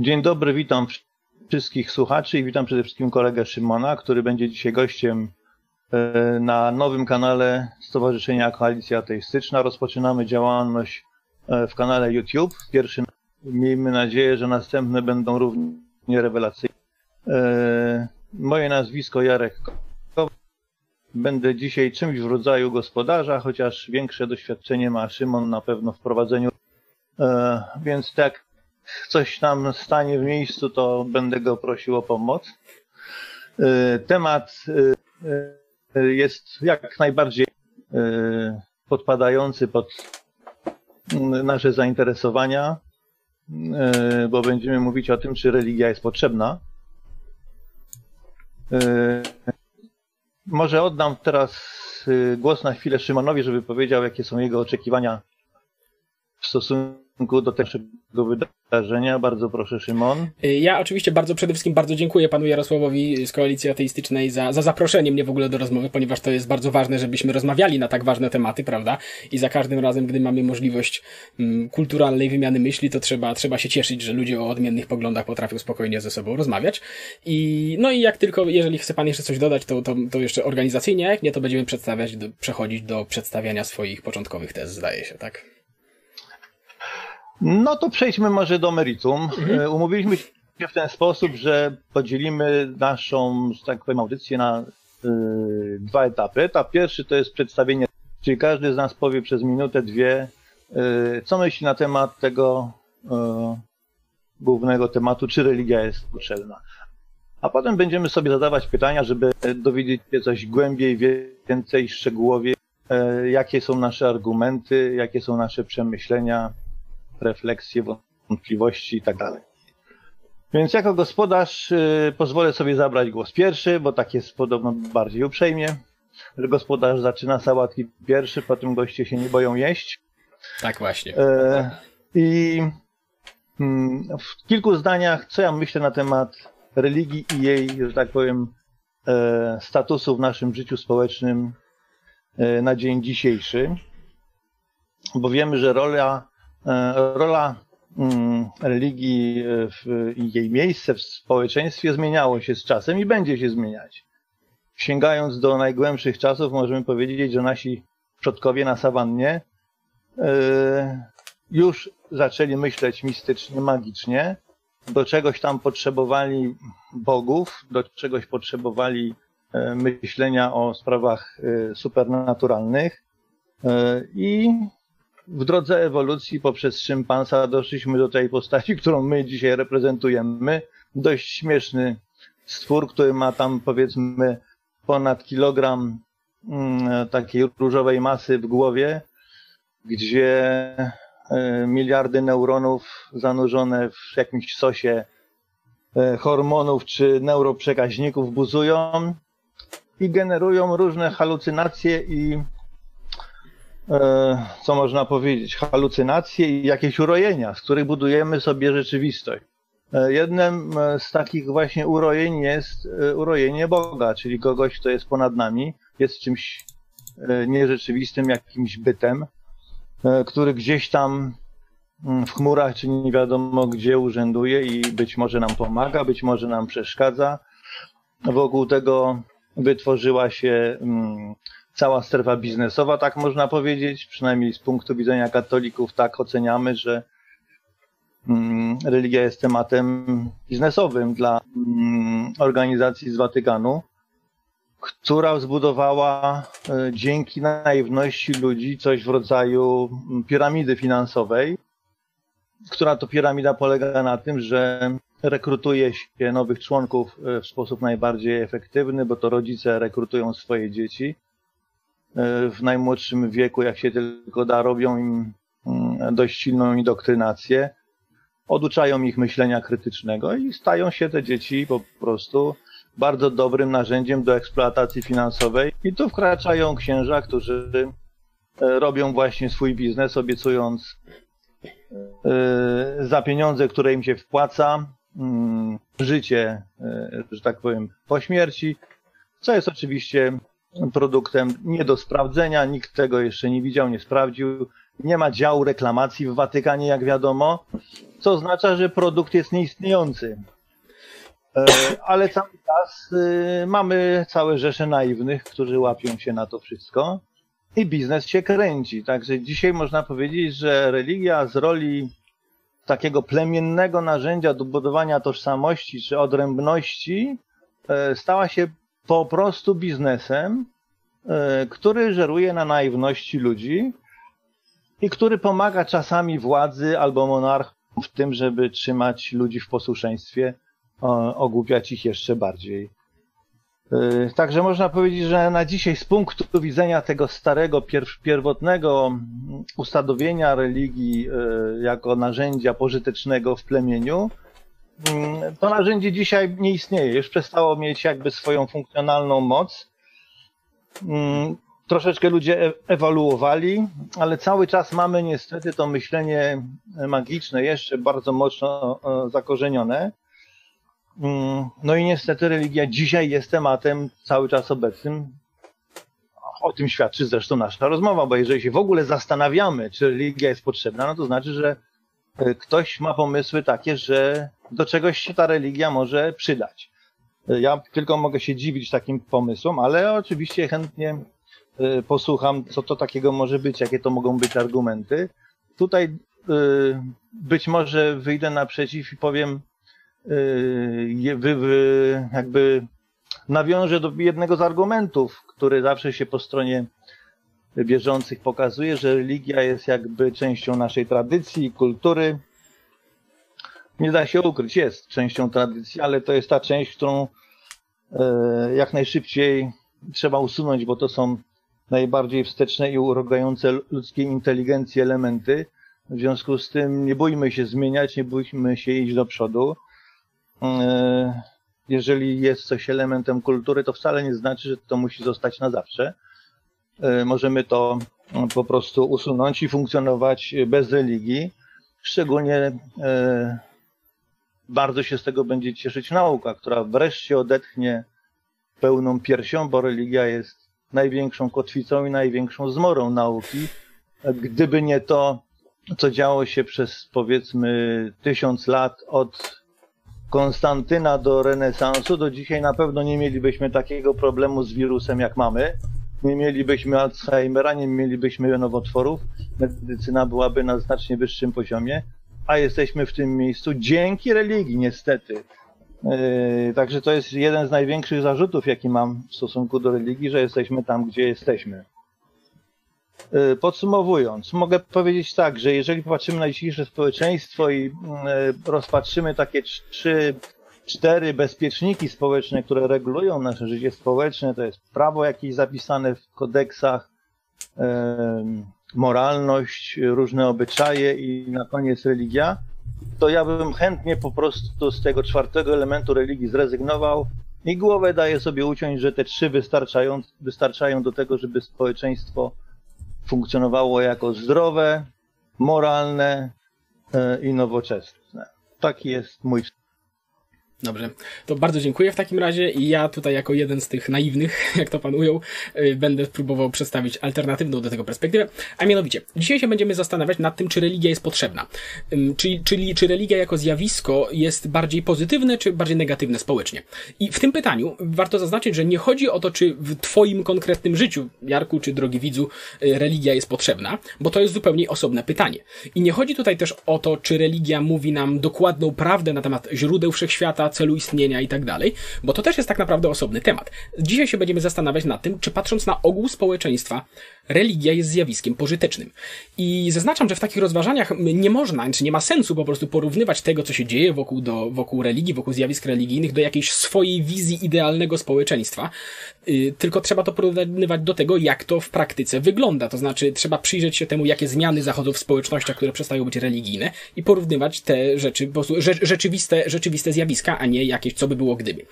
Dzień dobry, witam wszystkich słuchaczy i witam przede wszystkim kolegę Szymona, który będzie dzisiaj gościem e, na nowym kanale Stowarzyszenia Koalicja Ateistyczna. Rozpoczynamy działalność e, w kanale YouTube. Pierwszy, miejmy nadzieję, że następne będą równie rewelacyjne. E, moje nazwisko Jarek Będę dzisiaj czymś w rodzaju gospodarza, chociaż większe doświadczenie ma Szymon na pewno w prowadzeniu. Więc tak coś tam stanie w miejscu, to będę go prosił o pomoc. Y, temat y, y, jest jak najbardziej podpadający pod nasze zainteresowania, bo będziemy mówić o tym, czy religia jest potrzebna. Może oddam teraz głos na chwilę Szymonowi, żeby powiedział, jakie są jego oczekiwania w stosunku do tego wydarzenia. Bardzo proszę, Szymon. Ja oczywiście bardzo przede wszystkim bardzo dziękuję panu Jarosławowi z Koalicji Ateistycznej za, za zaproszenie mnie w ogóle do rozmowy, ponieważ to jest bardzo ważne, żebyśmy rozmawiali na tak ważne tematy, prawda? I za każdym razem, gdy mamy możliwość mm, kulturalnej wymiany myśli, to trzeba, trzeba się cieszyć, że ludzie o odmiennych poglądach potrafią spokojnie ze sobą rozmawiać. I no i jak tylko, jeżeli chce pan jeszcze coś dodać, to, to, to jeszcze organizacyjnie, jak nie, to będziemy przedstawiać, do, przechodzić do przedstawiania swoich początkowych tez, zdaje się, tak? No to przejdźmy może do meritum. Mhm. E, umówiliśmy się w ten sposób, że podzielimy naszą, że tak powiem, audycję na y, dwa etapy. Etap pierwszy to jest przedstawienie, czyli każdy z nas powie przez minutę, dwie, y, co myśli na temat tego y, głównego tematu, czy religia jest potrzebna. A potem będziemy sobie zadawać pytania, żeby dowiedzieć się coś głębiej, więcej, szczegółowie, jakie są nasze argumenty, jakie są nasze przemyślenia, refleksje, wątpliwości i tak dalej. Więc jako gospodarz y, pozwolę sobie zabrać głos pierwszy, bo tak jest podobno bardziej uprzejmie, że gospodarz zaczyna sałatki pierwszy, potem goście się nie boją jeść. Tak właśnie. E, I mm, w kilku zdaniach, co ja myślę na temat religii i jej, że tak powiem, e, statusu w naszym życiu społecznym e, na dzień dzisiejszy. Bo wiemy, że rola rola mm, religii i jej miejsce w społeczeństwie zmieniało się z czasem i będzie się zmieniać. Sięgając do najgłębszych czasów, możemy powiedzieć, że nasi przodkowie na sawannie e, już zaczęli myśleć mistycznie, magicznie. Do czegoś tam potrzebowali bogów, do czegoś potrzebowali e, myślenia o sprawach supernaturalnych i w drodze ewolucji poprzez szympansa doszliśmy do tej postaci, którą my dzisiaj reprezentujemy. Dość śmieszny stwór, który ma tam powiedzmy ponad kilogram mm, takiej różowej masy w głowie, gdzie e, miliardy neuronów zanurzone w jakimś sosie e, hormonów czy neuroprzekaźników buzują i generują różne halucynacje i co można powiedzieć, halucynacje i jakieś urojenia, z których budujemy sobie rzeczywistość. E, jednym e, z takich właśnie urojeń jest urojenie Boga, czyli kogoś, kto jest ponad nami, jest czymś nierzeczywistym, jakimś bytem, który gdzieś tam mm, w chmurach, czy nie wiadomo gdzie urzęduje i być może nam pomaga, być może nam przeszkadza. Wokół tego wytworzyła się mm, cała strefa biznesowa, tak można powiedzieć, przynajmniej z punktu widzenia katolików tak oceniamy, że mm, religia jest tematem biznesowym dla mm, organizacji z Watykanu, która zbudowała e, dzięki naiwności ludzi coś w rodzaju mm, piramidy finansowej, która to piramida polega na tym, że rekrutuje się nowych członków e, w sposób najbardziej efektywny, bo to rodzice rekrutują swoje dzieci w najmłodszym wieku, jak się tylko da, robią im mm, dość silną indoktrynację, oduczają ich myślenia krytycznego i stają się te dzieci po prostu bardzo dobrym narzędziem do eksploatacji finansowej. I tu wkraczają księża, którzy e, robią właśnie swój biznes, obiecując e, za pieniądze, które im się wpłaca, mm, życie, że tak powiem, po śmierci, co jest oczywiście produktem nie do sprawdzenia, nikt tego jeszcze nie widział, nie sprawdził nie ma działu reklamacji w Watykanie, jak wiadomo, co oznacza, że produkt jest nieistniejący. E, ale cały czas y, mamy całe rzesze naiwnych, którzy łapią się na to wszystko i biznes się kręci. Także dzisiaj można powiedzieć, że religia z roli takiego plemiennego narzędzia do budowania tożsamości czy odrębności e, stała się po prostu biznesem, e, który żeruje na naiwności ludzi i który pomaga czasami władzy albo monarchom w tym, żeby trzymać ludzi w posłuszeństwie, ogłupiać ich jeszcze bardziej. E, także można powiedzieć, że na dzisiaj z punktu widzenia tego starego, pierwotnego ustanowienia religii e, jako narzędzia pożytecznego w plemieniu, to narzędzie dzisiaj nie istnieje. Już przestało mieć jakby swoją funkcjonalną moc. Mm, troszeczkę ludzie e, ewoluowali, ale cały czas mamy niestety to myślenie magiczne jeszcze bardzo mocno zakorzenione. Mm, no i niestety religia dzisiaj jest tematem cały czas obecnym. O tym świadczy zresztą nasza rozmowa, bo jeżeli się w ogóle zastanawiamy, czy religia jest potrzebna, no to znaczy, że e, ktoś ma pomysły takie, że do czegoś się ta religia może przydać. E, ja tylko mogę się dziwić takim pomysłom, ale oczywiście chętnie e, posłucham, co to takiego może być, jakie to mogą być argumenty. Tutaj być może wyjdę naprzeciw i powiem, Y, jakby nawiążę do jednego z argumentów, który zawsze się po stronie wierzących pokazuje, że religia jest jakby częścią naszej tradycji i kultury. Nie da się ukryć, jest częścią tradycji, ale to jest ta część, którą e, jak najszybciej trzeba usunąć, bo to są najbardziej wsteczne i urogające ludzkiej inteligencji elementy. W związku z tym nie bójmy się zmieniać, nie bójmy się iść do przodu. E, jeżeli jest coś elementem kultury, to wcale nie znaczy, że to musi zostać na zawsze. E, możemy to no, po prostu usunąć i funkcjonować bez religii. Szczególnie e, bardzo się z tego będzie cieszyć nauka, która wreszcie odetchnie pełną piersią, bo religia jest największą kotwicą i największą zmorą nauki. Gdyby nie to, co działo się przez powiedzmy tysiąc lat od Konstantyna do renesansu, do dzisiaj na pewno nie mielibyśmy takiego problemu z wirusem, jak mamy. Nie mielibyśmy Alzheimera, nie mielibyśmy nowotworów. Medycyna byłaby na znacznie wyższym poziomie, a jesteśmy w tym miejscu dzięki religii, niestety. Yy, także to jest jeden z największych zarzutów, jaki mam w stosunku do religii, że jesteśmy tam, gdzie jesteśmy. E, podsumowując, mogę powiedzieć tak, że jeżeli popatrzymy na dzisiejsze społeczeństwo i e, rozpatrzymy takie trzy, cztery bezpieczniki społeczne, które regulują nasze życie społeczne, to jest prawo jakieś zapisane w kodeksach, moralność, różne obyczaje i na koniec religia, to ja bym chętnie po prostu z tego czwartego elementu religii zrezygnował i głowę daję sobie uciąć, że te trzy wystarczają, wystarczają do tego, żeby społeczeństwo funkcjonowało jako zdrowe, moralne e, i nowoczesne. Taki jest mój Dobrze, to bardzo dziękuję w takim razie i ja tutaj jako jeden z tych naiwnych, jak to pan ujął, y, będę próbował przedstawić alternatywną do tego perspektywę, a mianowicie, dzisiaj się będziemy zastanawiać nad tym, czy religia jest potrzebna. Czyli, czyli czy religia jako zjawisko jest bardziej pozytywne, czy bardziej negatywne społecznie. I w tym pytaniu warto zaznaczyć, że nie chodzi o to, czy w twoim konkretnym życiu, Jarku, czy drogi widzu, y, religia jest potrzebna, bo to jest zupełnie osobne pytanie. I nie chodzi tutaj też o to, czy religia mówi nam dokładną prawdę na temat źródeł wszechświata, celu istnienia i tak dalej, bo to też jest tak naprawdę osobny temat. Dzisiaj się będziemy zastanawiać nad tym, czy patrząc na ogół społeczeństwa, religia jest zjawiskiem pożytecznym. I zaznaczam, że w takich rozważaniach nie można, czy nie ma sensu po prostu porównywać tego, co się dzieje wokół, do, wokół religii, wokół zjawisk religijnych, do jakiejś swojej wizji idealnego społeczeństwa, yy, tylko trzeba to porównywać do tego, jak to w praktyce wygląda. To znaczy, trzeba przyjrzeć się temu, jakie zmiany zachodzą w społecznościach, które przestają być religijne i porównywać te rzeczy, po prostu rzeczywiste, rzeczywiste zjawiska, a nie jakieś co by było gdyby.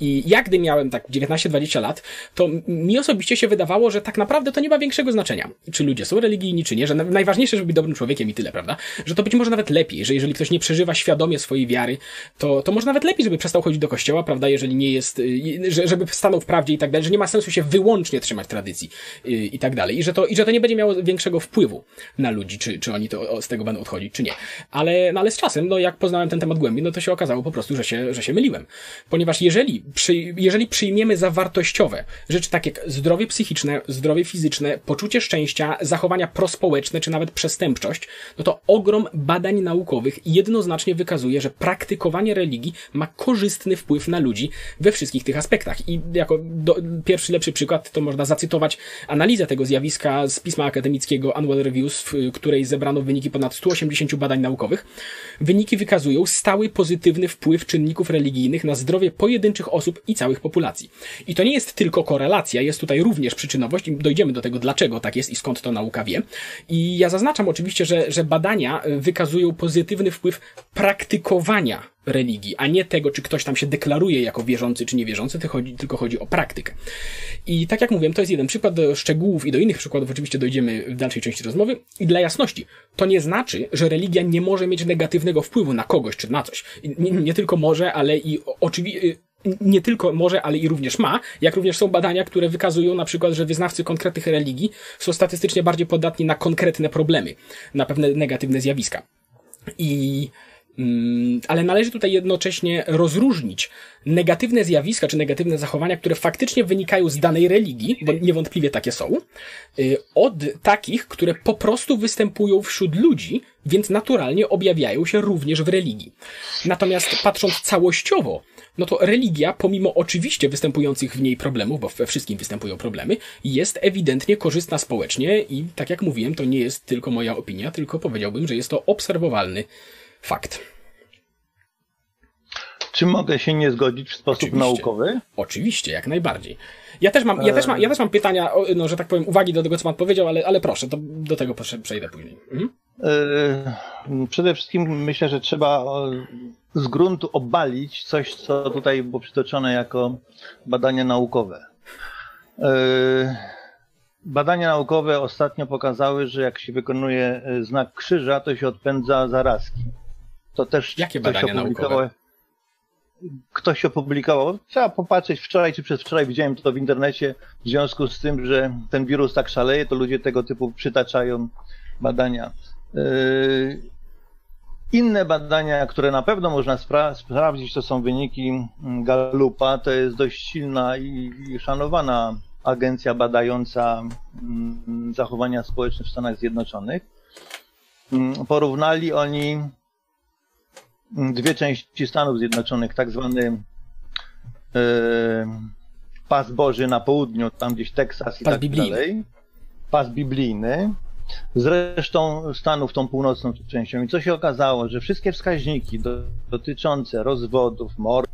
I jak gdy miałem tak 19-20 lat, to mi osobiście się wydawało, że tak naprawdę to nie ma większego znaczenia, czy ludzie są religijni, czy nie, że najważniejsze, żeby być dobrym człowiekiem i tyle, prawda? Że to być może nawet lepiej, że jeżeli ktoś nie przeżywa świadomie swojej wiary, to, to może nawet lepiej, żeby przestał chodzić do kościoła, prawda, jeżeli nie jest, y, żeby stanął w prawdzie i tak dalej, że nie ma sensu się wyłącznie trzymać tradycji y, i tak dalej. I że, to, I że to nie będzie miało większego wpływu na ludzi, czy, czy oni to, z tego będą odchodzić, czy nie. Ale, no ale z czasem, no jak poznałem ten temat głębiej, no to się okazało po prostu, że się, że się myliłem. Ponieważ jeżeli, przy, jeżeli przyjmiemy za wartościowe rzeczy takie jak zdrowie psychiczne, zdrowie fizyczne, poczucie szczęścia, zachowania prospołeczne, czy nawet przestępczość, no to ogrom badań naukowych jednoznacznie wykazuje, że praktykowanie religii ma korzystny wpływ na ludzi we wszystkich tych aspektach. I jako do, pierwszy lepszy przykład to można zacytować analizę tego zjawiska z pisma akademickiego Annual Reviews, w której zebrano wyniki ponad 180 badań naukowych. Wyniki wykazują stały pozytywny wpływ czynników religijnych na zdrowie pojedynczych osób i całych populacji. I to nie jest tylko korelacja, jest tutaj również przyczynowość i dojdziemy do tego, dlaczego tak jest i skąd to nauka wie. I ja zaznaczam oczywiście, że, że badania wykazują pozytywny wpływ praktykowania religii, a nie tego, czy ktoś tam się deklaruje jako wierzący czy niewierzący, tylko chodzi, tylko chodzi o praktykę. I tak jak mówiłem, to jest jeden przykład do szczegółów i do innych przykładów oczywiście dojdziemy w dalszej części rozmowy. I dla jasności, to nie znaczy, że religia nie może mieć negatywnego wpływu na kogoś czy na coś. Nie, nie tylko może, ale i oczywiście nie tylko może, ale i również ma, jak również są badania, które wykazują na przykład, że wyznawcy konkretnych religii są statystycznie bardziej podatni na konkretne problemy, na pewne negatywne zjawiska. I ale należy tutaj jednocześnie rozróżnić negatywne zjawiska czy negatywne zachowania, które faktycznie wynikają z danej religii, bo niewątpliwie takie są, y, od takich, które po prostu występują wśród ludzi, więc naturalnie objawiają się również w religii. Natomiast patrząc całościowo, no to religia, pomimo oczywiście występujących w niej problemów, bo we wszystkim występują problemy, jest ewidentnie korzystna społecznie i tak jak mówiłem, to nie jest tylko moja opinia, tylko powiedziałbym, że jest to obserwowalny fakt. Czy mogę się nie zgodzić w sposób Oczywiście. naukowy? Oczywiście, jak najbardziej. Ja też mam, ja też mam, ja też mam pytania, no, że tak powiem, uwagi do tego, co pan powiedział, ale, ale proszę, to do tego przejdę później. Mhm. Yy, przede wszystkim myślę, że trzeba z gruntu obalić coś, co tutaj było przytoczone jako badania naukowe. Yy, badania naukowe ostatnio pokazały, że jak się wykonuje znak krzyża, to się odpędza zarazki. To też Jakie badania naukowe? ktoś opublikował. Trzeba popatrzeć wczoraj czy przedwczoraj widziałem to w internecie. W związku z tym, że ten wirus tak szaleje, to ludzie tego typu przytaczają badania. Yy, inne badania, które na pewno można spra sprawdzić, to są wyniki Gallupa. To jest dość silna i, i szanowana agencja badająca mm, zachowania społeczne w Stanach Zjednoczonych. Mm, porównali oni dwie części Stanów Zjednoczonych, tak zwany e, pas Boży na południu, tam gdzieś Teksas i pas tak biblijny. dalej. Pas biblijny. Z resztą Stanów, tą północną częścią. I co się okazało, że wszystkie wskaźniki do, dotyczące rozwodów, mord,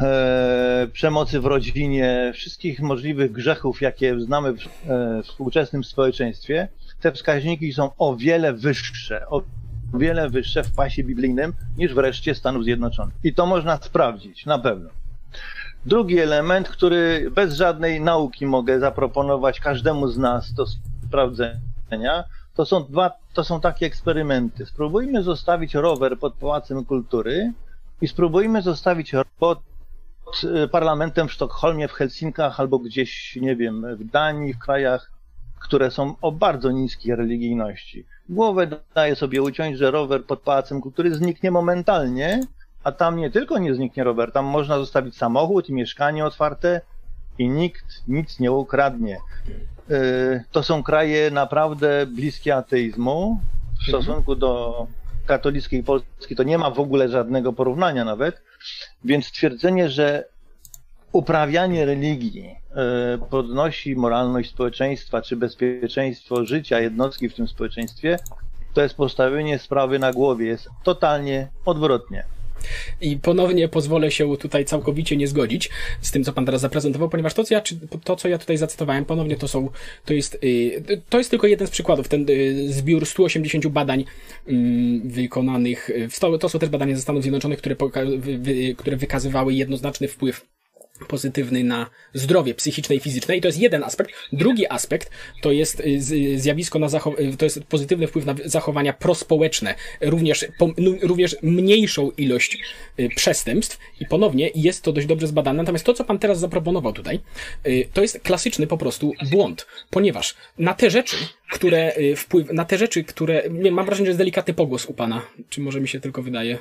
e, przemocy w rodzinie, wszystkich możliwych grzechów, jakie znamy w, e, współczesnym społeczeństwie, te wskaźniki są o wiele wyższe, o wiele wyższe w pasie biblijnym niż wreszcie Stanów Zjednoczonych. I to można sprawdzić, na pewno. Drugi element, który bez żadnej nauki mogę zaproponować każdemu z nas do sprawdzenia, to są dwa, to są takie eksperymenty. Spróbujmy zostawić rower pod Pałacem Kultury i spróbujmy zostawić pod y, parlamentem w Sztokholmie, w Helsinkach albo gdzieś, nie wiem, w Danii, w krajach, które są o bardzo niskiej religijności głowę daje sobie uciąć, że rower pod Pałacem Kultury zniknie momentalnie, a tam nie tylko nie zniknie rower, tam można zostawić samochód i mieszkanie otwarte i nikt nic nie ukradnie. Y, to są kraje naprawdę bliskie ateizmu w mhm. stosunku do katolickiej Polski. To nie ma w ogóle żadnego porównania nawet. Więc twierdzenie, że uprawianie religii e, podnosi moralność społeczeństwa czy bezpieczeństwo życia jednostki w tym społeczeństwie, to jest postawienie sprawy na głowie. Jest totalnie odwrotnie. I ponownie pozwolę się tutaj całkowicie nie zgodzić z tym, co pan teraz zaprezentował, ponieważ to, co ja, to, co ja tutaj zacytowałem, ponownie to są, to jest, y, to jest tylko jeden z przykładów. Ten y, zbiór 180 badań mm, wykonanych, to są też badania ze Stanów Zjednoczonych, które, które wykazywały jednoznaczny wpływ pozytywny na zdrowie psychiczne i fizyczne i to jest jeden aspekt. Drugi aspekt to jest y, zjawisko na zachow- y, to jest pozytywny wpływ na zachowania prospołeczne, również, również mniejszą ilość y, przestępstw i ponownie jest to dość dobrze zbadane. Natomiast to, co pan teraz zaproponował tutaj, to jest klasyczny po prostu błąd, ponieważ na te rzeczy, które wpływ, na te rzeczy, które, mam wrażenie, że jest delikatny pogłos u pana, czy może mi się tylko wydaje?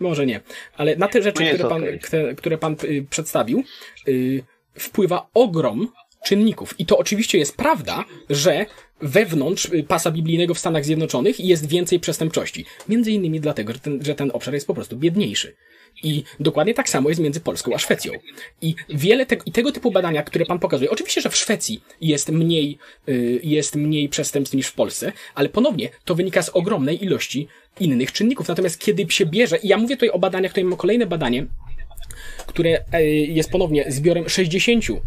Może nie. Ale na te rzeczy, które pan, okay. które pan y, przedstawił, y, wpływa ogrom czynników. I to oczywiście jest prawda, że wewnątrz y, pasa biblijnego w Stanach Zjednoczonych jest więcej przestępczości. Między innymi dlatego, że ten, że ten obszar jest po prostu biedniejszy. I dokładnie tak samo jest między Polską a Szwecją. I wiele te, i tego typu badania, które pan pokazuje, oczywiście, że w Szwecji jest mniej, jest mniej przestępstw niż w Polsce, ale ponownie to wynika z ogromnej ilości innych czynników. Natomiast kiedy się bierze, i ja mówię tutaj o badaniach, tutaj mam kolejne badanie, które e, jest ponownie zbiorem 60 Y,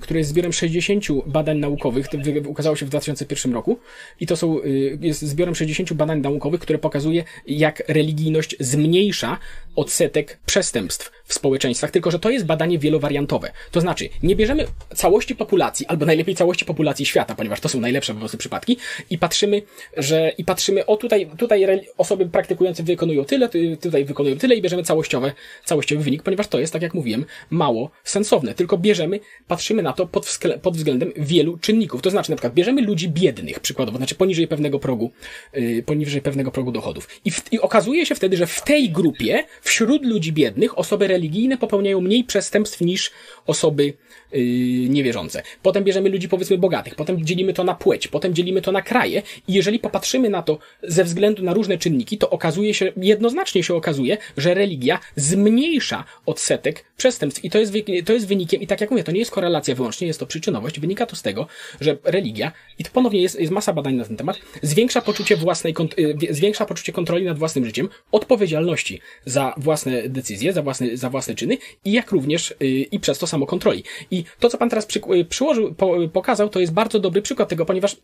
które jest zbiorem 60 badań naukowych, to ukazało się w 2001 roku i to są, y, jest zbiorem 60 badań naukowych, które pokazuje, jak religijność zmniejsza odsetek przestępstw w społeczeństwach, tylko że to jest badanie wielowariantowe. To znaczy, nie bierzemy całości populacji, albo najlepiej całości populacji świata, ponieważ to są najlepsze po prostu przypadki, i patrzymy, że, i patrzymy, o tutaj, tutaj osoby praktykujące wykonują tyle, tutaj wykonują tyle i bierzemy całościowe, całościowy wynik, ponieważ to jest, tak jak mówiłem, mało sensowne. Tylko bierzemy, patrzymy na to pod, pod względem wielu czynników. To znaczy, na przykład, bierzemy ludzi biednych, przykładowo, znaczy poniżej pewnego progu, yy, poniżej pewnego progu dochodów. I, w, I okazuje się wtedy, że w tej grupie, wśród ludzi biednych, osoby religijne popełniają mniej przestępstw niż osoby yy, niewierzące. Potem bierzemy ludzi powiedzmy bogatych, potem dzielimy to na płeć, potem dzielimy to na kraje i jeżeli popatrzymy na to ze względu na różne czynniki, to okazuje się, jednoznacznie się okazuje, że religia zmniejsza odsetek przestępstw i to jest, to jest wynikiem, i tak jak mówię, to nie jest korelacja wyłącznie, jest to przyczynowość, wynika to z tego, że religia, i to ponownie jest, jest masa badań na ten temat, zwiększa poczucie własnej, y, zwiększa poczucie kontroli nad własnym życiem, odpowiedzialności za własne decyzje, za własne, za własne czyny i jak również yy, i przez to samo kontroli. I to, co pan teraz przy, yy, przyłożył, po, pokazał, to jest bardzo dobry przykład tego, ponieważ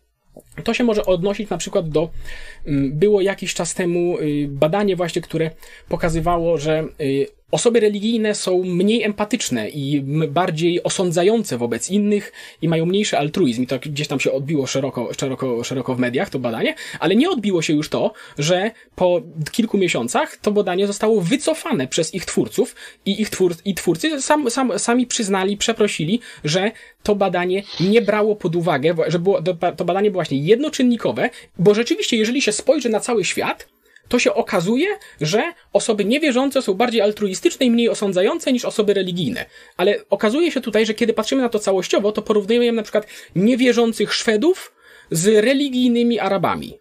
to się może odnosić na przykład do, mm, było jakiś czas temu y, badanie właśnie, które pokazywało, że y, Osoby religijne są mniej empatyczne i bardziej osądzające wobec innych i mają mniejszy altruizm. I to gdzieś tam się odbiło szeroko, szeroko, szeroko w mediach, to badanie, ale nie odbiło się już to, że po kilku miesiącach to badanie zostało wycofane przez ich twórców i ich twór, i twórcy sam, sam, sami przyznali, przeprosili, że to badanie nie brało pod uwagę, że było, to badanie było właśnie jednoczynnikowe, bo rzeczywiście, jeżeli się spojrzy na cały świat, to się okazuje, że osoby niewierzące są bardziej altruistyczne i mniej osądzające niż osoby religijne. Ale okazuje się tutaj, że kiedy patrzymy na to całościowo, to porównujemy na przykład niewierzących Szwedów z religijnymi Arabami.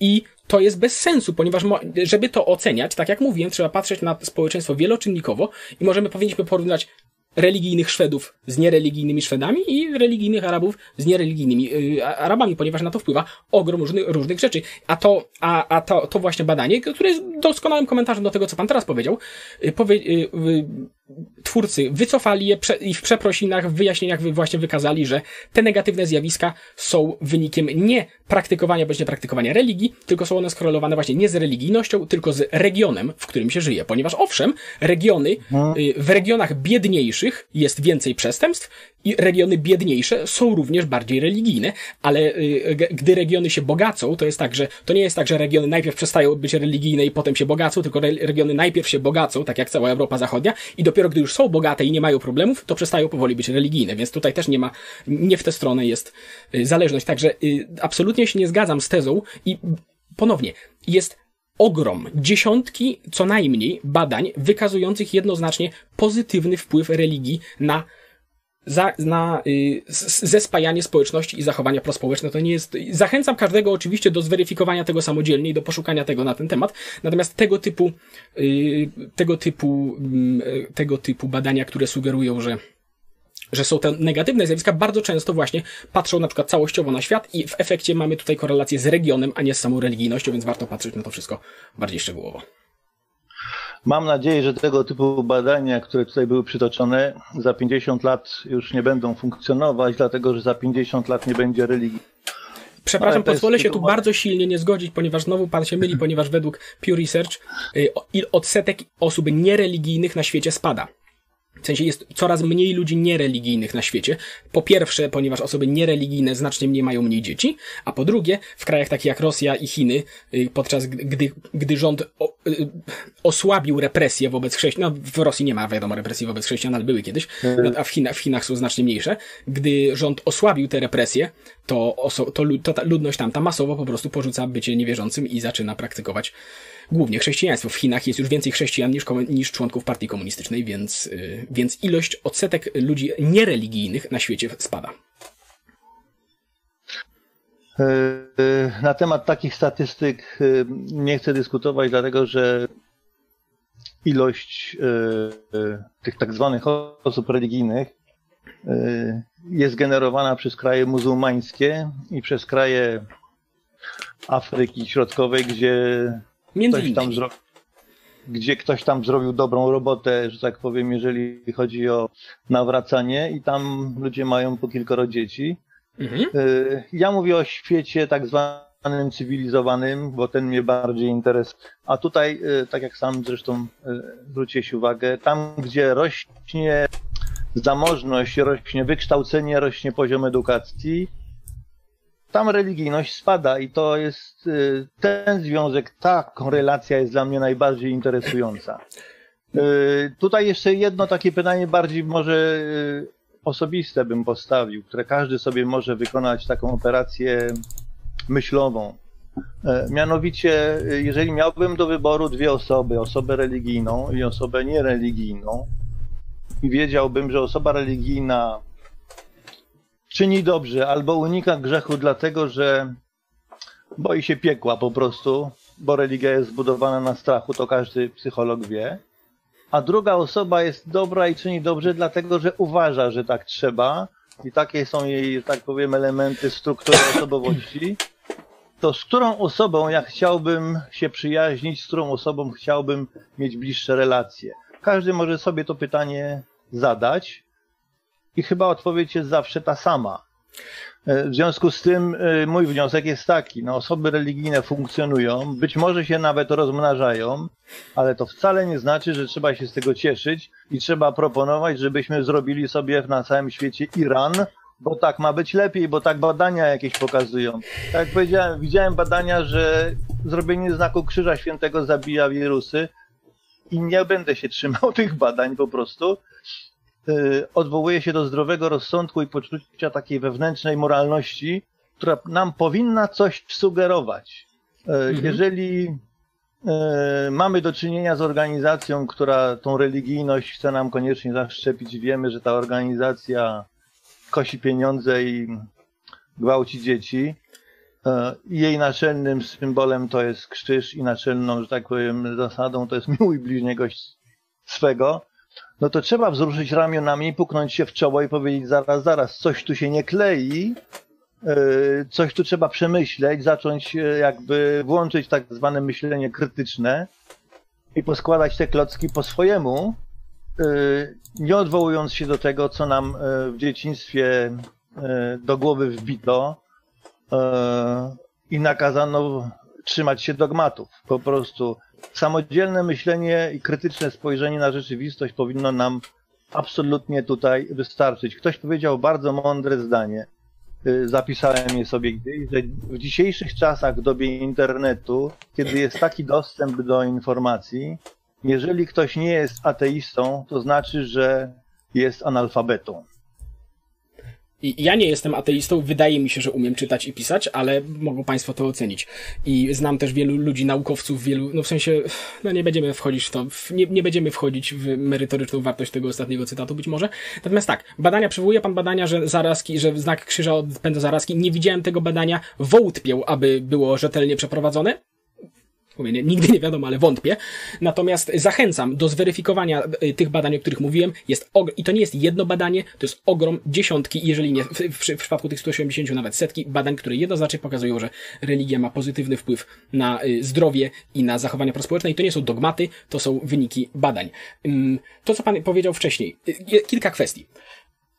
I to jest bez sensu, ponieważ żeby to oceniać, tak jak mówiłem, trzeba patrzeć na społeczeństwo wieloczynnikowo i możemy, powinniśmy porównać religijnych Szwedów z niereligijnymi Szwedami i religijnych Arabów z niereligijnymi yy, Arabami, ponieważ na to wpływa ogrom różnych, różnych rzeczy. A to, a, a to, to właśnie badanie, które jest doskonałym komentarzem do tego, co pan teraz powiedział, yy, powie, yy, twórcy wycofali je i w przeprosinach, w wyjaśnieniach właśnie wykazali, że te negatywne zjawiska są wynikiem nie praktykowania bądź niepraktykowania religii, tylko są one skorelowane właśnie nie z religijnością, tylko z regionem, w którym się żyje. Ponieważ owszem, regiony, no. y, w regionach biedniejszych jest więcej przestępstw i regiony biedniejsze są również bardziej religijne, ale y, gdy regiony się bogacą, to jest tak, że to nie jest tak, że regiony najpierw przestają być religijne i potem się bogacą, tylko regiony najpierw się bogacą, tak jak cała Europa Zachodnia, i dopiero gdy już są bogate i nie mają problemów, to przestają powoli być religijne, więc tutaj też nie ma, nie w tę stronę jest y, zależność. Także absolutnie się nie zgadzam z tezą i ponownie jest ogrom, dziesiątki co najmniej badań wykazujących jednoznacznie pozytywny wpływ religii na za, na y, zespajanie społeczności i zachowania prospołeczne. To nie jest. Zachęcam każdego oczywiście do zweryfikowania tego samodzielnie i do poszukania tego na ten temat. Natomiast tego typu, y, tego typu, y, tego typu badania, które sugerują, że że są te negatywne zjawiska, bardzo często właśnie patrzą na przykład całościowo na świat i w efekcie mamy tutaj korelację z regionem, a nie z samą religijnością, więc warto patrzeć na to wszystko bardziej szczegółowo. Mam nadzieję, że tego typu badania, które tutaj były przytoczone, za 50 lat już nie będą funkcjonować, dlatego że za 50 lat nie będzie religii. Przepraszam, pozwolę się tu bardzo silnie nie zgodzić, ponieważ znowu pan się myli, ponieważ według Pew Research y, odsetek osób niereligijnych na świecie spada. W sensie jest coraz mniej ludzi niereligijnych na świecie. Po pierwsze, ponieważ osoby niereligijne znacznie mniej mają mniej dzieci, a po drugie, w krajach takich jak Rosja i Chiny, y, podczas gdy, gdy rząd y, osłabił represje wobec chrześcijan, no w Rosji nie ma wiadomo represji wobec chrześcijan, ale były kiedyś, mhm. a w Chinach, w Chinach są znacznie mniejsze, gdy rząd osłabił te represje, to, oso- to, to ta ludność tamta masowo po prostu porzuca bycie niewierzącym i zaczyna praktykować głównie chrześcijaństwo. W Chinach jest już więcej chrześcijan niż, niż członków partii komunistycznej, więc, yy, więc ilość, odsetek ludzi niereligijnych na świecie spada. E, e, na temat takich statystyk e, nie chcę dyskutować, dlatego że ilość tych tak zwanych osób religijnych jest generowana przez kraje muzułmańskie i przez kraje Afryki Środkowej, gdzie Między ktoś tam zro... gdzie ktoś tam zrobił dobrą robotę, że tak powiem, jeżeli chodzi o nawracanie i tam ludzie mają po kilkoro dzieci. Mhm. Y, ja mówię o świecie tak zwanym cywilizowanym, bo ten mnie bardziej interesuje. A tutaj, y, tak jak sam zresztą y, zwróciłeś uwagę, tam gdzie rośnie zamożność, rośnie wykształcenie, rośnie poziom edukacji, tam religijność spada i to jest y, ten związek, ta korelacja jest dla mnie najbardziej interesująca. Y, tutaj jeszcze jedno takie pytanie bardziej może y, osobiste bym postawił, które każdy sobie może wykonać taką operację myślową. Mianowicie, jeżeli miałbym do wyboru dwie osoby, osobę religijną i osobę niereligijną, i wiedziałbym, że osoba religijna czyni dobrze albo unika grzechu dlatego, że boi się piekła po prostu, bo religia jest zbudowana na strachu, to każdy psycholog wie. A druga osoba jest dobra i czyni dobrze dlatego, że uważa, że tak trzeba i takie są jej, że tak powiem, elementy struktury osobowości. To z którą osobą ja chciałbym się przyjaźnić, z którą osobą chciałbym mieć bliższe relacje? Każdy może sobie to pytanie zadać i chyba odpowiedź jest zawsze ta sama. E, w związku z tym e, mój wniosek jest taki, no osoby religijne funkcjonują, być może się nawet rozmnażają, ale to wcale nie znaczy, że trzeba się z tego cieszyć i trzeba proponować, żebyśmy zrobili sobie na całym świecie Iran, bo tak ma być lepiej, bo tak badania jakieś pokazują. Tak jak powiedziałem, widziałem badania, że zrobienie znaku Krzyża Świętego zabija wirusy i nie będę się trzymał tych badań po prostu, odwołuje się do zdrowego rozsądku i poczucia takiej wewnętrznej moralności, która nam powinna coś sugerować. Y, mhm. Jeżeli y, mamy do czynienia z organizacją, która tą religijność chce nam koniecznie zaszczepić, wiemy, że ta organizacja kosi pieniądze i gwałci dzieci. Jej naczelnym symbolem to jest krzyż i naczelną, że tak powiem, zasadą to jest miłuj bliźniego swego no to trzeba wzruszyć ramionami, puknąć się w czoło i powiedzieć zaraz, zaraz, coś tu się nie klei, e, coś tu trzeba przemyśleć, zacząć e, jakby włączyć tak zwane myślenie krytyczne i poskładać te klocki po swojemu, e, nie odwołując się do tego, co nam w dzieciństwie do głowy wbito i nakazano trzymać się dogmatów. Po prostu samodzielne myślenie i krytyczne spojrzenie na rzeczywistość powinno nam absolutnie tutaj wystarczyć. Ktoś powiedział bardzo mądre zdanie. Y, zapisałem je sobie gdzieś, że w dzisiejszych czasach, w dobie internetu, kiedy jest taki dostęp do informacji, jeżeli ktoś nie jest ateistą, to znaczy, że jest analfabetą. I ja nie jestem ateistą, wydaje mi się, że umiem czytać i pisać, ale mogą Państwo to ocenić. I znam też wielu ludzi, naukowców, wielu, no w sensie, no nie będziemy wchodzić w to, nie, nie będziemy wchodzić w merytoryczną wartość tego ostatniego cytatu być może. Natomiast tak, badania, przywołuje Pan badania, że zarazki, że znak krzyża odpędza zarazki. Nie widziałem tego badania, wątpię, aby było rzetelnie przeprowadzone. Mówię, nigdy nie wiadomo, ale wątpię. Natomiast zachęcam do zweryfikowania y, tych badań, o których mówiłem. Jest I to nie jest jedno badanie, to jest ogrom, dziesiątki, jeżeli nie, w, w, w przypadku tych 180 nawet setki badań, które jednoznacznie pokazują, że religia ma pozytywny wpływ na y, zdrowie i na zachowania prospołeczne. I to nie są dogmaty, to są wyniki badań. To, co pan powiedział wcześniej, y, kilka kwestii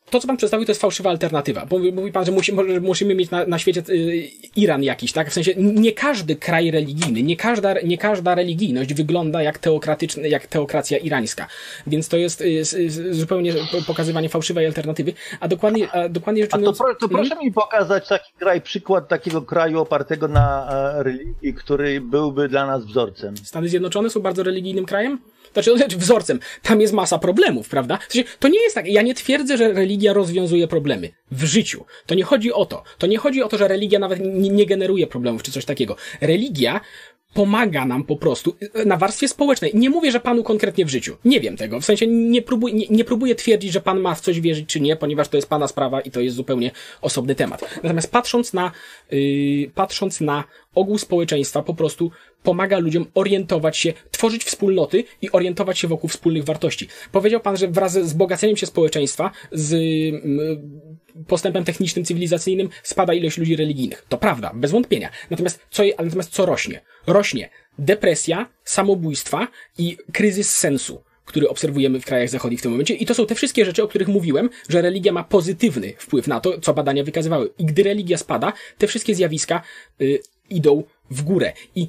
to, co pan przedstawił, to jest fałszywa alternatywa. Bo mówi pan, że musi, musimy mieć na, na świecie y, Iran jakiś, tak? W sensie nie każdy kraj religijny, nie każda, nie każda religijność wygląda jak, teokratyczna, jak teokracja irańska. Więc to jest y, y, zupełnie pokazywanie fałszywej alternatywy. A dokładnie, a dokładnie rzecz ujmując... To, pro, to proszę hmm? mi pokazać taki kraj, przykład takiego kraju opartego na e, religii, który byłby dla nas wzorcem. Stany Zjednoczone są bardzo religijnym krajem? Znaczy, znaczy, wzorcem. Tam jest masa problemów, prawda? W sensie, to nie jest tak. Ja nie twierdzę, że religia rozwiązuje problemy w życiu. To nie chodzi o to. To nie chodzi o to, że religia nawet nie, nie generuje problemów czy coś takiego. Religia pomaga nam po prostu na warstwie społecznej. Nie mówię, że panu konkretnie w życiu. Nie wiem tego. W sensie nie, próbuj, nie, nie próbuję twierdzić, że pan ma w coś wierzyć czy nie, ponieważ to jest pana sprawa i to jest zupełnie osobny temat. Natomiast patrząc na, yy, patrząc na ogół społeczeństwa, po prostu pomaga ludziom orientować się, tworzyć wspólnoty i orientować się wokół wspólnych wartości. Powiedział pan, że wraz z wzbogaceniem się społeczeństwa, z postępem technicznym, cywilizacyjnym spada ilość ludzi religijnych. To prawda, bez wątpienia. Natomiast co, natomiast co rośnie? Rośnie depresja, samobójstwa i kryzys sensu który obserwujemy w krajach zachodnich w tym momencie. I to są te wszystkie rzeczy, o których mówiłem, że religia ma pozytywny wpływ na to, co badania wykazywały. I gdy religia spada, te wszystkie zjawiska y, idą w górę. I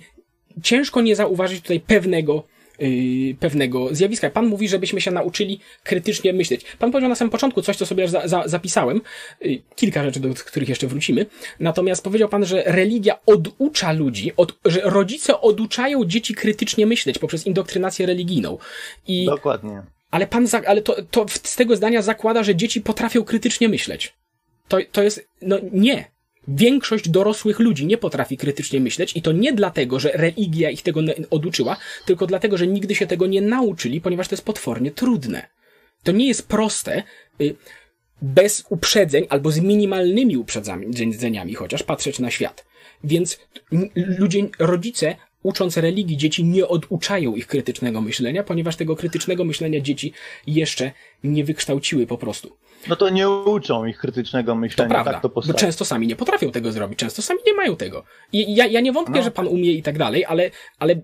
ciężko nie zauważyć tutaj pewnego Yy, pewnego zjawiska. Pan mówi, żebyśmy się nauczyli krytycznie myśleć. Pan powiedział na samym początku coś, co sobie za, za, zapisałem. Yy, kilka rzeczy, do których jeszcze wrócimy. Natomiast powiedział pan, że religia oducza ludzi, od, że rodzice oduczają dzieci krytycznie myśleć poprzez indoktrynację religijną. I, Dokładnie. Ale pan, za, ale to, to z tego zdania zakłada, że dzieci potrafią krytycznie myśleć. To, to jest, no nie. Większość dorosłych ludzi nie potrafi krytycznie myśleć i to nie dlatego, że religia ich tego oduczyła, tylko dlatego, że nigdy się tego nie nauczyli, ponieważ to jest potwornie trudne. To nie jest proste, y, bez uprzedzeń albo z minimalnymi uprzedzeniami chociaż patrzeć na świat. Więc ludzie, rodzice ucząc religii dzieci nie oduczają ich krytycznego myślenia, ponieważ tego krytycznego myślenia dzieci jeszcze nie wykształciły po prostu. No to nie uczą ich krytycznego myślenia. To prawda, tak to często sami nie potrafią tego zrobić, często sami nie mają tego. I ja, ja nie wątpię, no. że pan umie i tak dalej, ale, ale,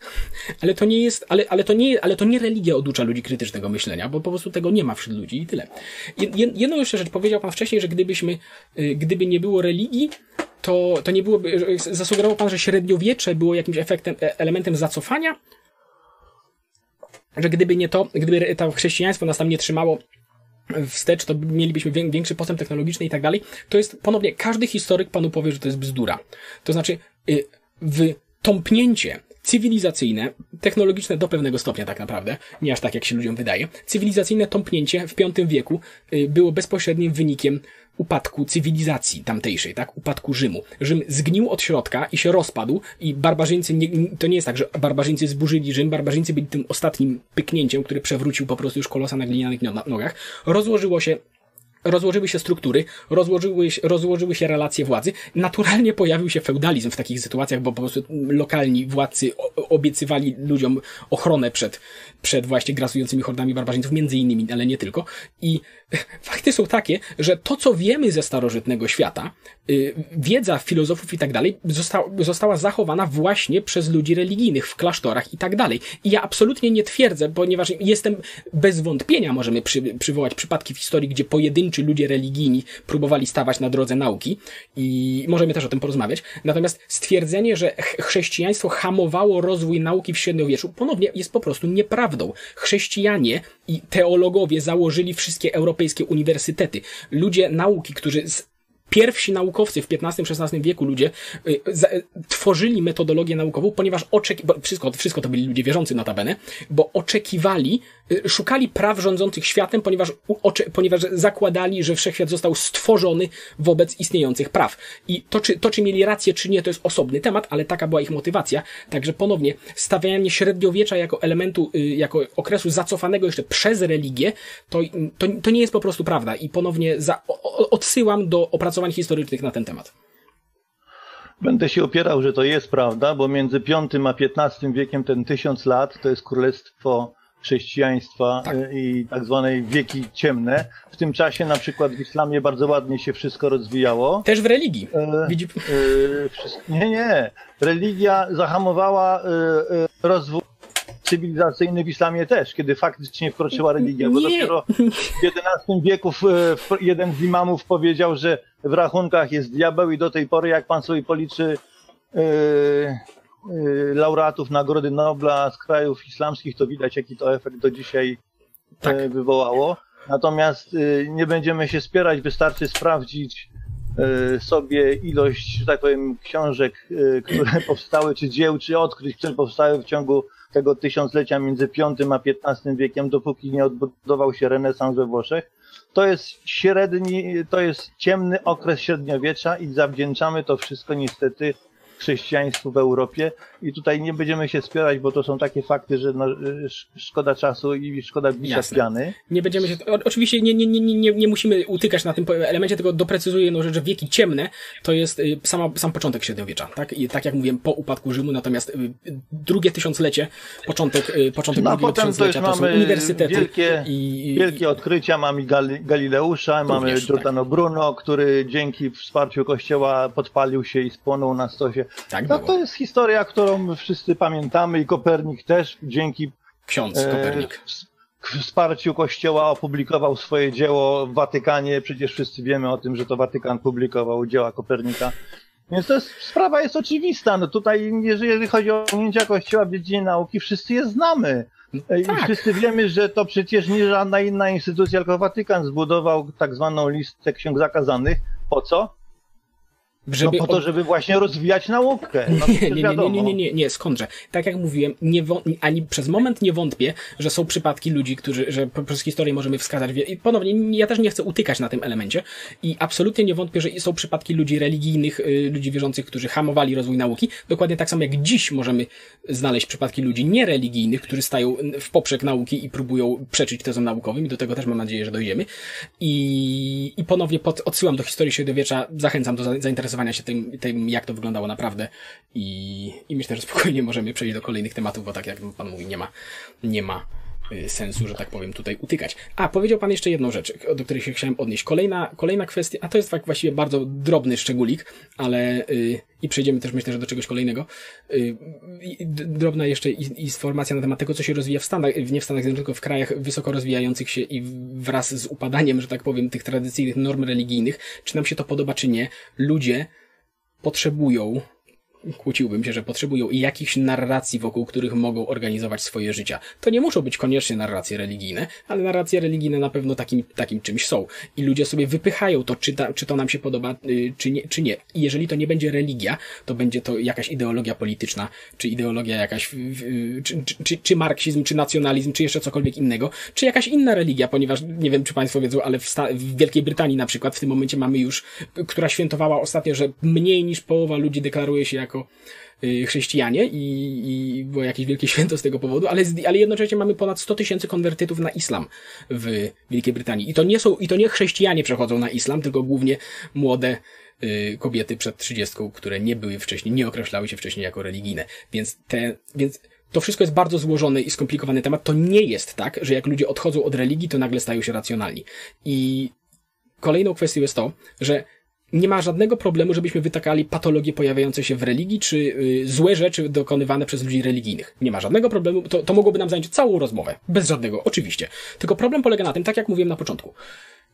ale to nie jest, ale, ale to nie, ale to nie religia oducza ludzi krytycznego myślenia, bo po prostu tego nie ma wśród ludzi i tyle. Jedną jeszcze rzecz powiedział pan wcześniej, że gdybyśmy, y, gdyby nie było religii, to, to nie byłoby, zasugerował pan, że średniowiecze było jakimś efektem, e, elementem zacofania? Że gdyby nie to, gdyby to chrześcijaństwo nas tam nie trzymało wstecz, to mielibyśmy większy postęp technologiczny i tak dalej. To jest ponownie, każdy historyk panu powie, że to jest bzdura. To znaczy, y, w tąpnięcie cywilizacyjne, technologiczne do pewnego stopnia tak naprawdę, nie aż tak jak się ludziom wydaje, cywilizacyjne tąpnięcie w V wieku y, było bezpośrednim wynikiem upadku cywilizacji tamtejszej, tak? Upadku Rzymu. Rzym zgnił od środka i się rozpadł i barbarzyńcy, nie, to nie jest tak, że barbarzyńcy zburzyli Rzym, barbarzyńcy byli tym ostatnim pyknięciem, który przewrócił po prostu już kolosa na glinianych nogach. Rozłożyło się rozłożyły się struktury, rozłożyły, rozłożyły się relacje władzy. Naturalnie pojawił się feudalizm w takich sytuacjach, bo po prostu lokalni władcy obiecywali ludziom ochronę przed, przed właśnie grasującymi hordami barbarzyńców, między innymi, ale nie tylko. I fakty są takie, że to, co wiemy ze starożytnego świata, y, wiedza filozofów i tak dalej, została, zachowana właśnie przez ludzi religijnych w klasztorach i tak dalej. I ja absolutnie nie twierdzę, ponieważ jestem bez wątpienia, możemy przy, przywołać przypadki w historii, gdzie pojedynczy ludzie religijni próbowali stawać na drodze nauki i możemy też o tym porozmawiać. Natomiast stwierdzenie, że chrześcijaństwo hamowało rozwój nauki w średniowieczu, ponownie jest po prostu nieprawdą. Chrześcijanie i teologowie założyli wszystkie europejskie uniwersytety. Ludzie nauki, którzy Pierwsi naukowcy w XV-XVI wieku ludzie y, tworzyli metodologię naukową, ponieważ oczekiwali, wszystko, wszystko to byli ludzie wierzący notabene, bo oczekiwali, y, szukali praw rządzących światem, ponieważ, ponieważ zakładali, że wszechświat został stworzony wobec istniejących praw. I to czy, to, czy mieli rację, czy nie, to jest osobny temat, ale taka była ich motywacja. Także ponownie, stawianie średniowiecza jako elementu, y, jako okresu zacofanego jeszcze przez religię, to, to, to nie jest po prostu prawda. I ponownie za, odsyłam do opracowań historycznych na ten temat. Będę się opierał, że to jest prawda, bo między V a XV wiekiem ten tysiąc lat to jest królestwo chrześcijaństwa Tak. y, i tak zwanej wieki ciemne. W tym czasie na przykład w islamie bardzo ładnie się wszystko rozwijało. Też w religii. E, Widzi... wszystko- nie, nie. Religia zahamowała y, y, rozwój cywilizacyjny w islamie też, kiedy faktycznie wkroczyła religia, bo Nie. dopiero w XI wieku jeden z imamów powiedział, że w rachunkach jest diabeł i do tej pory jak pan sobie policzy y, laureatów Nagrody Nobla z krajów islamskich, to widać jaki to efekt do dzisiaj Tak. e, wywołało. Natomiast y, nie będziemy się spierać, wystarczy sprawdzić y, sobie ilość, że tak powiem, książek, y, które powstały, czy dzieł, czy odkryć, które powstały w ciągu tego tysiąclecia między V a XV wiekiem, dopóki nie odbudował się renesans we Włoszech. To jest średni, to jest ciemny okres średniowiecza i zawdzięczamy to wszystko niestety chrześcijaństwu w Europie i tutaj nie będziemy się spierać, bo to są takie fakty, że no, y, sz- szkoda czasu i szkoda bicia piany. Nie będziemy się. O, oczywiście nie, nie, nie, nie, nie, musimy utykać na tym elemencie, tylko doprecyzuję jedną rzecz, że wieki ciemne to jest y, sama, sam początek średniowiecza, tak? I tak jak mówiłem, po upadku Rzymu, natomiast y, drugie tysiąclecie, początek, początek No drugiego to tysiąclecia to, są uniwersytety wielkie, i, wielkie odkrycia. Mamy Gali, Galileusza, mamy Również, Giordano Bruno, który dzięki wsparciu Kościoła podpalił się i spłonął na stosie. Tak No było. to jest historia, którą wszyscy pamiętamy i Kopernik też dzięki Ksiądz e, Kopernik. wsparciu Kościoła opublikował swoje dzieło w Watykanie. Przecież wszyscy wiemy o tym, że to Watykan publikował dzieła Kopernika. Więc to jest, sprawa jest oczywista. No tutaj, jeżeli chodzi o osiągnięcia Kościoła w dziedzinie nauki, wszyscy je znamy. E, I tak. wszyscy wiemy, że to przecież nie żadna inna instytucja, tylko Watykan zbudował tak zwaną listę ksiąg zakazanych. Po co? No Żeby po to, żeby właśnie rozwijać naukę. No, Nie, nie, nie, nie, nie, nie, nie, skądże. Tak jak mówiłem, nie wą- ani przez moment nie wątpię, że są przypadki ludzi, którzy, że przez historię możemy wskazać. I ponownie, nie- ja też nie chcę utykać na tym elemencie i absolutnie nie wątpię, że są przypadki ludzi religijnych, y, ludzi wierzących, którzy hamowali rozwój nauki. Dokładnie tak samo jak dziś możemy znaleźć przypadki ludzi niereligijnych, którzy stają w poprzek nauki i próbują przeczyć tezom naukowym i do tego też mam nadzieję, że dojdziemy. I, i ponownie pod, odsyłam do historii średniowiecza, zachęcam do za, zainteresowania się tym, tym, jak to wyglądało naprawdę. I, i myślę, że spokojnie możemy przejść do kolejnych tematów, bo tak jak pan mówi, nie ma, nie ma sensu, że tak powiem, tutaj utykać. A, powiedział pan jeszcze jedną rzecz, do której się chciałem odnieść. Kolejna, kolejna kwestia, a to jest tak właściwie bardzo drobny szczególik, ale y, i przejdziemy też myślę, że do czegoś kolejnego. Y, d- drobna jeszcze informacja na temat tego, co się rozwija w Stanach, nie w Stanach Zjednoczonych, tylko w krajach wysoko rozwijających się i wraz z upadaniem, że tak powiem, tych tradycyjnych norm religijnych, czy nam się to podoba, czy nie, ludzie potrzebują kłóciłbym się, że potrzebują jakichś narracji, wokół których mogą organizować swoje życia. To nie muszą być koniecznie narracje religijne, ale narracje religijne na pewno takim, takim czymś są. I ludzie sobie wypychają to, czy, ta, czy to nam się podoba, y, czy nie, czy nie. I jeżeli to nie będzie religia, to będzie to jakaś ideologia polityczna, czy ideologia jakaś, czy, czy, czy, czy marksizm, czy nacjonalizm, czy jeszcze cokolwiek innego, czy jakaś inna religia, ponieważ nie wiem, czy Państwo wiedzą, ale w, w Wielkiej Brytanii na przykład w tym momencie mamy już, która świętowała ostatnio, że mniej niż połowa ludzi deklaruje się jako y, chrześcijanie i, i było jakieś wielkie święto z tego powodu, ale, ale jednocześnie mamy ponad 100 tysięcy konwertytów na islam w Wielkiej Brytanii. I to nie są, i to nie chrześcijanie przechodzą na islam, tylko głównie młode y, kobiety przed 30, które nie były wcześniej, nie określały się wcześniej jako religijne. Więc te, więc to wszystko jest bardzo złożony i skomplikowany temat. To nie jest tak, że jak ludzie odchodzą od religii, to nagle stają się racjonalni. I kolejną kwestią jest to, że nie ma żadnego problemu, żebyśmy wytakali patologie pojawiające się w religii, czy y, złe rzeczy dokonywane przez ludzi religijnych. Nie ma żadnego problemu, to, to mogłoby nam zająć całą rozmowę. Bez żadnego, oczywiście. Tylko problem polega na tym, tak jak mówiłem na początku.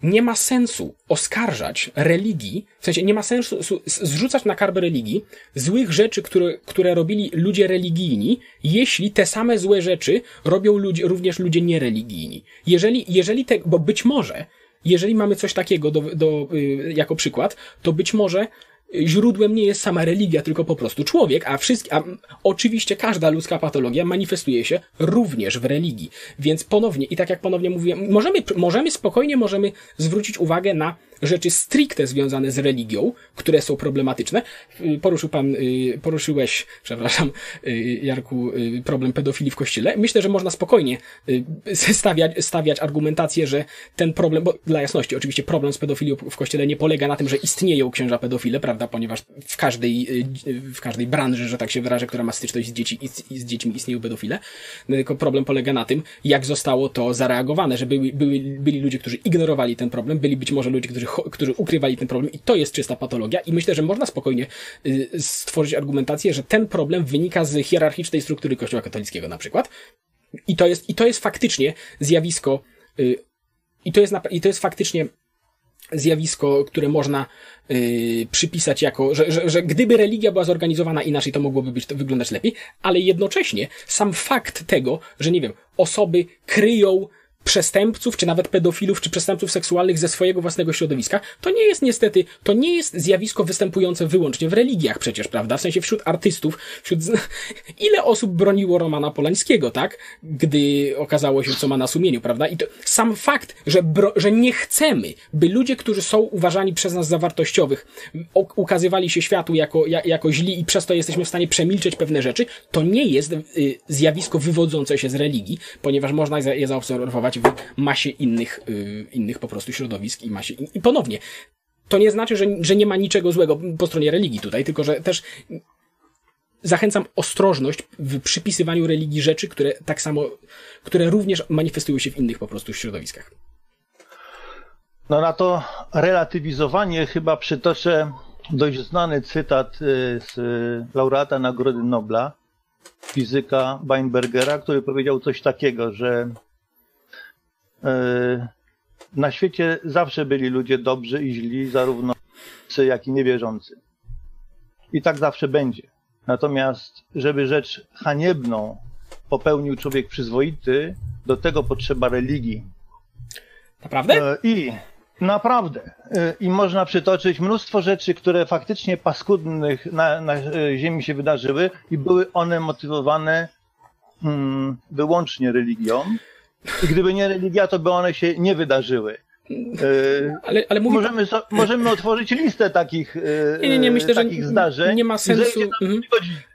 Nie ma sensu oskarżać religii, w sensie nie ma sensu zrzucać na karbę religii złych rzeczy, które, które robili ludzie religijni, jeśli te same złe rzeczy robią ludzie, również ludzie niereligijni. Jeżeli, jeżeli te, bo być może jeżeli mamy coś takiego do, do, y, jako przykład, to być może źródłem nie jest sama religia, tylko po prostu człowiek, a, wszystkie, a oczywiście każda ludzka patologia manifestuje się również w religii. Więc ponownie, i tak jak ponownie mówiłem, możemy, możemy spokojnie możemy zwrócić uwagę na rzeczy stricte związane z religią, które są problematyczne. Y, Poruszył pan, y, poruszyłeś, przepraszam, y, Jarku, problem pedofilii w kościele. Myślę, że można spokojnie stawiać, stawiać argumentację, że ten problem, bo dla jasności, oczywiście problem z pedofilią w kościele nie polega na tym, że istnieją księża pedofile, prawda? Prawda, ponieważ w każdej, w każdej branży, że tak się wyrażę, która ma styczność z, dzieci, z dziećmi istnieją pedofile. No, tylko problem polega na tym, jak zostało to zareagowane, że byli, byli, byli ludzie, którzy ignorowali ten problem, byli być może ludzie, którzy, którzy ukrywali ten problem i to jest czysta patologia i myślę, że można spokojnie y, stworzyć argumentację, że ten problem wynika z hierarchicznej struktury Kościoła katolickiego na przykład. I to jest, i to jest faktycznie zjawisko, y, i to jest, i to jest faktycznie zjawisko, które można yy, przypisać jako, że, że, że gdyby religia była zorganizowana inaczej, to mogłoby być, to wyglądać lepiej, ale jednocześnie sam fakt tego, że nie wiem, osoby kryją przestępców, czy nawet pedofilów, czy przestępców seksualnych ze swojego własnego środowiska, to nie jest niestety, to nie jest zjawisko występujące wyłącznie w religiach przecież, prawda? W sensie wśród artystów, wśród... Ile osób broniło Romana Polańskiego, tak? Gdy okazało się, co ma na sumieniu, prawda? I to sam fakt, że, bro... że nie chcemy, by ludzie, którzy są uważani przez nas za wartościowych, ukazywali się światu jako, jako źli i przez to jesteśmy w stanie przemilczeć pewne rzeczy, to nie jest y, zjawisko wywodzące się z religii, ponieważ można je zaobserwować w masie innych, yy, innych po prostu środowisk i masie. I ponownie, to nie znaczy, że, że nie ma niczego złego po stronie religii tutaj, tylko że też zachęcam ostrożność w przypisywaniu religii rzeczy, które tak samo, które również manifestują się w innych po prostu środowiskach. No na to relatywizowanie chyba przytoczę dość znany cytat y, z laureata Nagrody Nobla, fizyka Weinbergera, który powiedział coś takiego, że na świecie zawsze byli ludzie dobrzy i źli, zarówno jak i niewierzący. I tak zawsze będzie. Natomiast, żeby rzecz haniebną popełnił człowiek przyzwoity, do tego potrzeba religii. Naprawdę? E, I naprawdę. E, I można przytoczyć mnóstwo rzeczy, które faktycznie paskudnych na, na Ziemi się wydarzyły i były one motywowane mm, wyłącznie religią. I gdyby nie religia, to by one się nie wydarzyły. E, ale, ale mówi... możemy, so, możemy otworzyć listę takich, e, nie, nie, nie, myślę, takich że zdarzeń. Nie ma sensu. Mhm.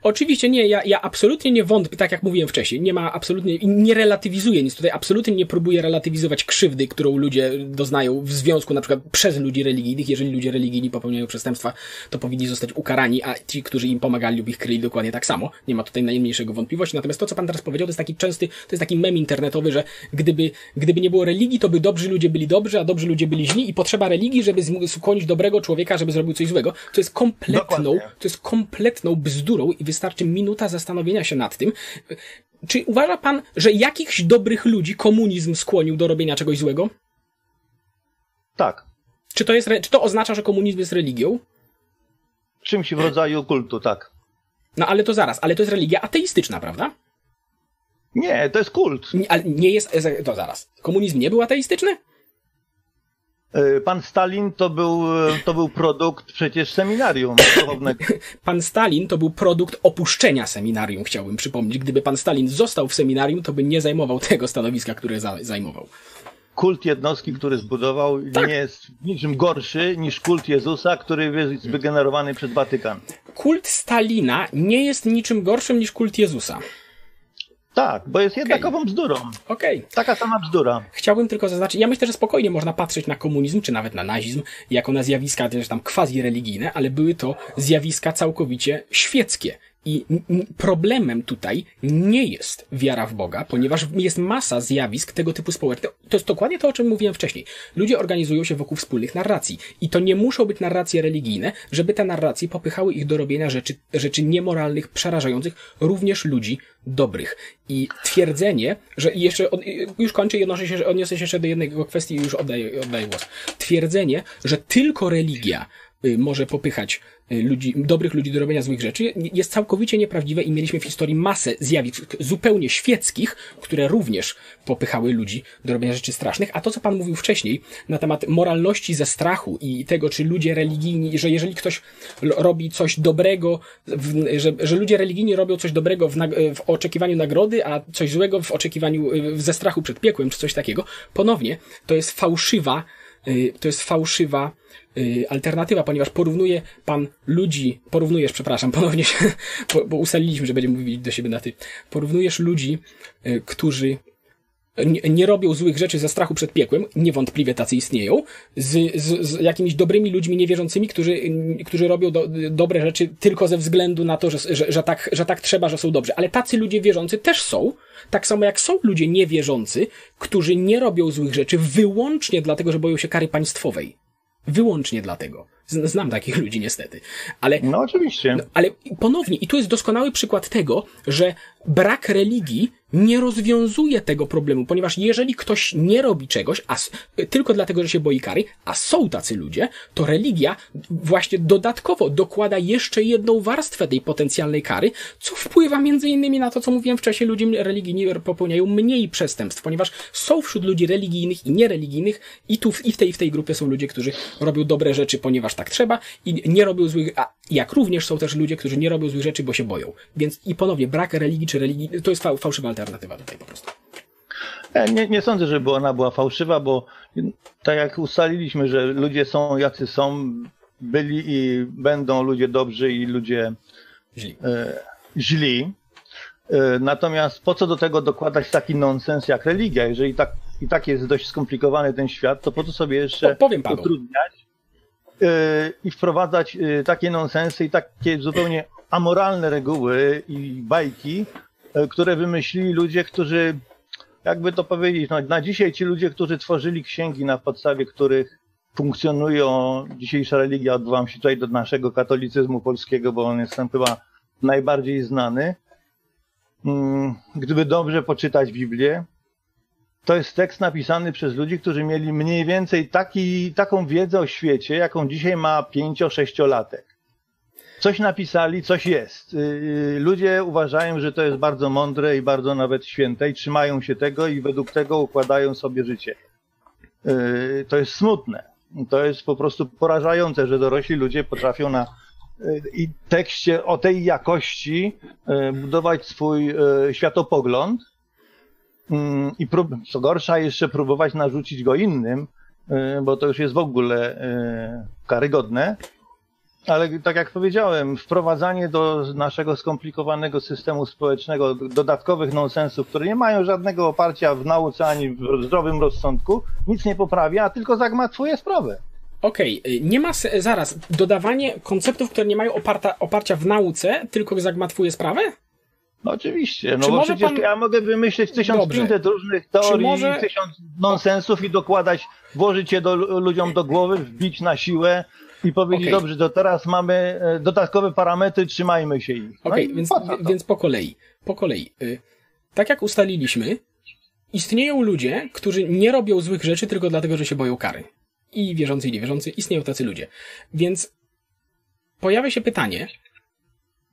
Oczywiście nie, ja, ja absolutnie nie wątpię, tak jak mówiłem wcześniej, nie ma absolutnie, nie relatywizuję nic tutaj, absolutnie nie próbuję relatywizować krzywdy, którą ludzie doznają w związku na przykład przez ludzi religijnych. Jeżeli ludzie religijni popełniają przestępstwa, to powinni zostać ukarani, a ci, którzy im pomagali lub ich kryli dokładnie tak samo. Nie ma tutaj najmniejszego wątpliwości. Natomiast to, co pan teraz powiedział, to jest taki częsty, to jest taki mem internetowy, że gdyby, gdyby nie było religii, to by dobrzy ludzie byli dobrzy, a dobrzy ludzie byli źli i potrzeba religii, żeby skłonić dobrego człowieka, żeby zrobił coś złego. To jest kompletną, to jest kompletną bzdurą i wystarczy minuta zastanowienia się nad tym. Czy uważa pan, że jakichś dobrych ludzi komunizm skłonił do robienia czegoś złego? Tak. Czy to, jest, czy to oznacza, że komunizm jest religią? Czymś w rodzaju kultu, tak. No ale to zaraz, ale to jest religia ateistyczna, prawda? Nie, to jest kult. Nie, ale nie jest, to zaraz. Komunizm nie był ateistyczny? E, pan Stalin to był, to był produkt przecież seminarium duchownego. Pan Stalin to był produkt opuszczenia seminarium, chciałbym przypomnieć. Gdyby pan Stalin został w seminarium, to by nie zajmował tego stanowiska, które zajmował. Kult jednostki, który zbudował, tak. nie jest niczym gorszy niż kult Jezusa, który jest wygenerowany przez Watykan. Kult Stalina nie jest niczym gorszym niż kult Jezusa. Tak, bo jest jednakową okay. bzdurą. Okej. Okay. Taka sama bzdura. Chciałbym tylko zaznaczyć, ja myślę, że spokojnie można patrzeć na komunizm, czy nawet na nazizm, jako na zjawiska też tam quasi-religijne, ale były to zjawiska całkowicie świeckie. I problemem tutaj nie jest wiara w Boga, ponieważ jest masa zjawisk tego typu społecznych. To jest dokładnie to, o czym mówiłem wcześniej. Ludzie organizują się wokół wspólnych narracji. I to nie muszą być narracje religijne, żeby te narracje popychały ich do robienia rzeczy, rzeczy niemoralnych, przerażających, również ludzi dobrych. I twierdzenie, że jeszcze, już kończę i odnoszę się, odniosę się jeszcze do jednej kwestii i już oddaję, oddaję głos. Twierdzenie, że tylko religia może popychać y, ludzi, dobrych ludzi do robienia złych rzeczy, jest całkowicie nieprawdziwe i mieliśmy w historii masę zjawisk zupełnie świeckich, które również popychały ludzi do robienia rzeczy strasznych, a to, co pan mówił wcześniej na temat moralności ze strachu i tego, czy ludzie religijni, że jeżeli ktoś robi coś dobrego, że, że ludzie religijni robią coś dobrego w, w oczekiwaniu nagrody, a coś złego w oczekiwaniu, y, ze strachu przed piekłem, czy coś takiego, ponownie, to jest fałszywa, to jest fałszywa Y, alternatywa, ponieważ porównuje pan ludzi, porównujesz, przepraszam, ponownie się, bo, bo ustaliliśmy, że będziemy mówić do siebie na ty. Porównujesz ludzi, y, którzy nie, nie robią złych rzeczy ze strachu przed piekłem, niewątpliwie tacy istnieją, z, z, z jakimiś dobrymi ludźmi niewierzącymi, którzy, którzy robią do, dobre rzeczy tylko ze względu na to, że, że, że, tak, że tak trzeba, że są dobrzy. Ale tacy ludzie wierzący też są, tak samo jak są ludzie niewierzący, którzy nie robią złych rzeczy wyłącznie dlatego, że boją się kary państwowej. Wyłącznie dlatego. Znam takich ludzi niestety. Ale, no oczywiście. No, ale ponownie, i tu jest doskonały przykład tego, że brak religii nie rozwiązuje tego problemu, ponieważ jeżeli ktoś nie robi czegoś, a tylko dlatego, że się boi kary, a są tacy ludzie, to religia właśnie dodatkowo dokłada jeszcze jedną warstwę tej potencjalnej kary, co wpływa między innymi na to, co mówiłem wcześniej, ludzie religijni popełniają mniej przestępstw, ponieważ są wśród ludzi religijnych i niereligijnych i tu i w tej, w tej grupie są ludzie, którzy robią dobre rzeczy, ponieważ tak trzeba i nie robią złych, a jak również są też ludzie, którzy nie robią złych rzeczy, bo się boją. Więc i ponownie, brak religii czy religii, to jest fałszywa alternatywa tutaj po prostu. E, nie, nie sądzę, żeby ona była fałszywa, bo tak jak ustaliliśmy, że ludzie są jacy są, byli i będą ludzie dobrzy i ludzie źli. E, źli. E, natomiast po co do tego dokładać taki nonsens jak religia? Jeżeli tak, i tak jest dość skomplikowany ten świat, to po co sobie jeszcze Powiem utrudniać i wprowadzać e, takie nonsensy i takie zupełnie amoralne reguły i bajki, E, które wymyślili ludzie, którzy, jakby to powiedzieć, no, na dzisiaj ci ludzie, którzy tworzyli księgi, na podstawie których funkcjonują dzisiejsza religia, odwołam się tutaj do naszego katolicyzmu polskiego, bo on jest tam chyba najbardziej znany. Mm, gdyby dobrze poczytać Biblię, to jest tekst napisany przez ludzi, którzy mieli mniej więcej taki, taką wiedzę o świecie, jaką dzisiaj ma pięcio-sześciolatek coś napisali, coś jest. Y, y, ludzie uważają, że to jest bardzo mądre i bardzo nawet święte i trzymają się tego i według tego układają sobie życie. Y, to jest smutne. To jest po prostu porażające, że dorośli ludzie potrafią na i tekście o tej jakości budować swój światopogląd i co gorsza jeszcze próbować narzucić go innym, bo to już jest w ogóle karygodne. Ale tak jak powiedziałem, wprowadzanie do naszego skomplikowanego systemu społecznego dodatkowych nonsensów, które nie mają żadnego oparcia w nauce ani w zdrowym rozsądku, nic nie poprawia, a tylko zagmatwuje sprawę. Okej, okay. nie ma, zaraz, dodawanie konceptów, które nie mają oparta, oparcia w nauce, tylko zagmatwuje sprawę? No oczywiście, no Czy bo przecież pan... ja mogę wymyśleć 1500 Dobrze. różnych teorii, może... tysiąc nonsensów i dokładać, włożyć je do, ludziom do głowy, wbić na siłę, i powiedzieć, okay. dobrze, to teraz mamy e, dodatkowe parametry, trzymajmy się ich. No Okej, okay, więc, po więc po kolei. Po kolei. Y, tak jak ustaliliśmy, istnieją ludzie, którzy nie robią złych rzeczy tylko dlatego, że się boją kary. I wierzący i niewierzący, istnieją tacy ludzie. Więc pojawia się pytanie,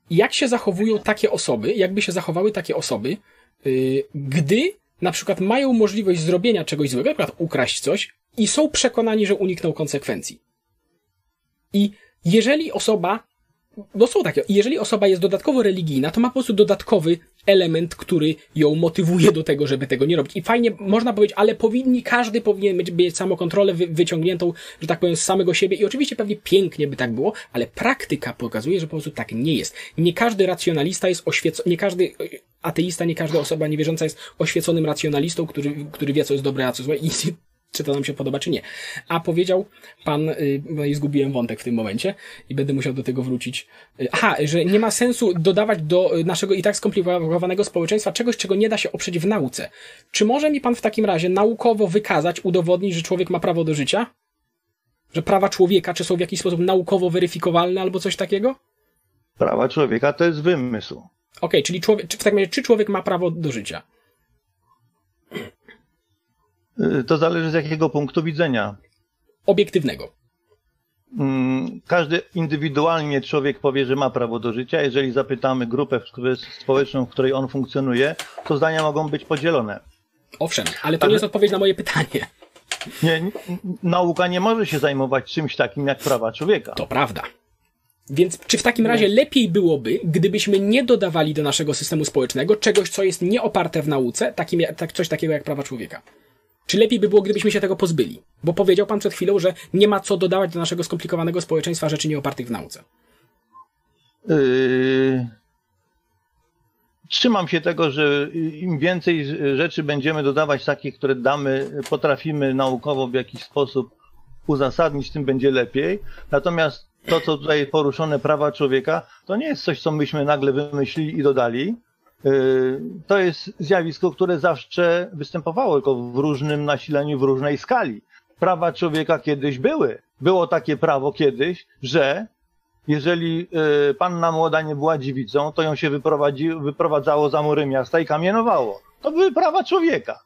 jak się zachowują takie osoby, jakby się zachowały takie osoby, y, gdy na przykład mają możliwość zrobienia czegoś złego, na przykład ukraść coś i są przekonani, że unikną konsekwencji. I jeżeli osoba, bo są takie, jeżeli osoba jest dodatkowo religijna, to ma po prostu dodatkowy element, który ją motywuje do tego, żeby tego nie robić. I fajnie można powiedzieć, ale powinni, każdy powinien mieć, mieć samokontrolę wy, wyciągniętą, że tak powiem, z samego siebie. I oczywiście pewnie pięknie by tak było, ale praktyka pokazuje, że po prostu tak nie jest. Nie każdy racjonalista jest oświecony, nie każdy ateista, nie każda osoba niewierząca jest oświeconym racjonalistą, który, który wie, co jest dobre, a co złe. I czy to nam się podoba, czy nie. A powiedział pan, y, no i zgubiłem wątek w tym momencie i będę musiał do tego wrócić. Y, aha, że nie ma sensu dodawać do y, naszego i tak skomplikowanego społeczeństwa czegoś, czego nie da się oprzeć w nauce. Czy może mi pan w takim razie naukowo wykazać, udowodnić, że człowiek ma prawo do życia? Że prawa człowieka, czy są w jakiś sposób naukowo weryfikowalne albo coś takiego? Prawa człowieka to jest wymysł. Okej, okay, czyli człowiek, czy w takim razie, czy człowiek ma prawo do życia? Y, to zależy z jakiego punktu widzenia. Obiektywnego. Mm, każdy indywidualnie człowiek powie, że ma prawo do życia. Jeżeli zapytamy grupę społeczną, w której on funkcjonuje, to zdania mogą być podzielone. Owszem, ale to nie jest odpowiedź na moje pytanie. Nie, nauka nie może się zajmować czymś takim jak prawa człowieka. To prawda. Więc czy w takim razie lepiej byłoby, gdybyśmy nie dodawali do naszego systemu społecznego czegoś, co jest nieoparte w nauce, takim, tak, coś takiego jak prawa człowieka? Czy lepiej by było, gdybyśmy się tego pozbyli? Bo powiedział pan przed chwilą, że nie ma co dodawać do naszego skomplikowanego społeczeństwa rzeczy nieopartych w nauce. Yy... trzymam się tego, że im więcej rzeczy będziemy dodawać takich, które damy, potrafimy naukowo w jakiś sposób uzasadnić, tym będzie lepiej. Natomiast to, co tutaj poruszone prawa człowieka, to nie jest coś, co myśmy nagle wymyślili i dodali. Yy, to jest zjawisko, które zawsze występowało, tylko w różnym nasileniu, w różnej skali. Prawa człowieka kiedyś były. Było takie prawo kiedyś, że jeżeli y, panna młoda nie była dziewicą, to ją się wyprowadzi, wyprowadzało za mury miasta i kamienowało. To były prawa człowieka.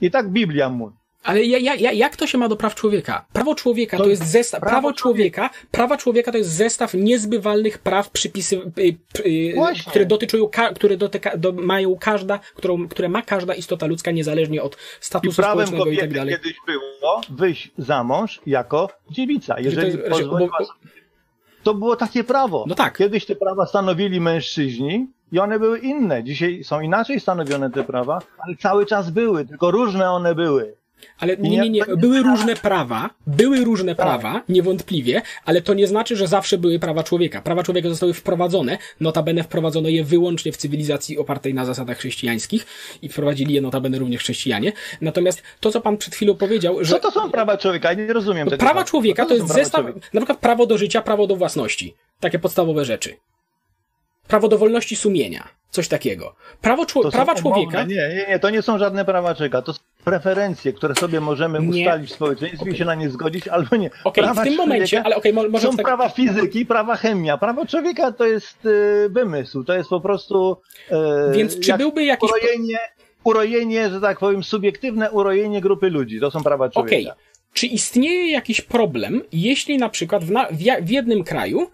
I tak Biblia mówi. Ale ja, ja, jak to się ma do praw człowieka? Prawo człowieka to, to jest zestaw, prawo, prawo człowieka, człowieka, prawa człowieka to jest zestaw niezbywalnych praw, przypisy, y, y, które dotyczą, które dotyka, do, mają każda, którą, które ma każda istota ludzka, niezależnie od statusu I prawem społecznego i tak dalej. kiedyś było wyjść za mąż jako dziewica. Jeżeli to jest, bo, to było takie prawo. No tak. Kiedyś te prawa stanowili mężczyźni i one były inne. Dzisiaj są inaczej stanowione te prawa, ale cały czas były, tylko różne one były. Ale nie, nie, nie. Były różne prawa, były różne tak. prawa, niewątpliwie, ale to nie znaczy, że zawsze były prawa człowieka. Prawa człowieka zostały wprowadzone, notabene wprowadzono je wyłącznie w cywilizacji opartej na zasadach chrześcijańskich i wprowadzili je notabene również chrześcijanie. Natomiast to, co pan przed chwilą powiedział, że... Co to są prawa człowieka? Ja nie rozumiem tego. Prawa człowieka to, to jest zestaw, człowieka? na przykład prawo do życia, prawo do własności. Takie podstawowe rzeczy. Prawo do wolności sumienia. Coś takiego. Prawo czło prawa człowieka. Nie, nie, nie, to nie są żadne prawa człowieka. To są preferencje, które sobie możemy nie. ustalić w społeczeństwie okay. i się na nie zgodzić, albo nie. Okay, w tym momencie, ale okej, okay, może Są tak... prawa fizyki, prawa chemia. Prawo człowieka to jest y, wymysł, to jest po prostu. Y, Więc czy jak byłby jakiś. Urojenie, urojenie, że tak powiem, subiektywne urojenie grupy ludzi. To są prawa człowieka. Okej. Czy istnieje jakiś problem, jeśli na przykład w, na, w, w jednym kraju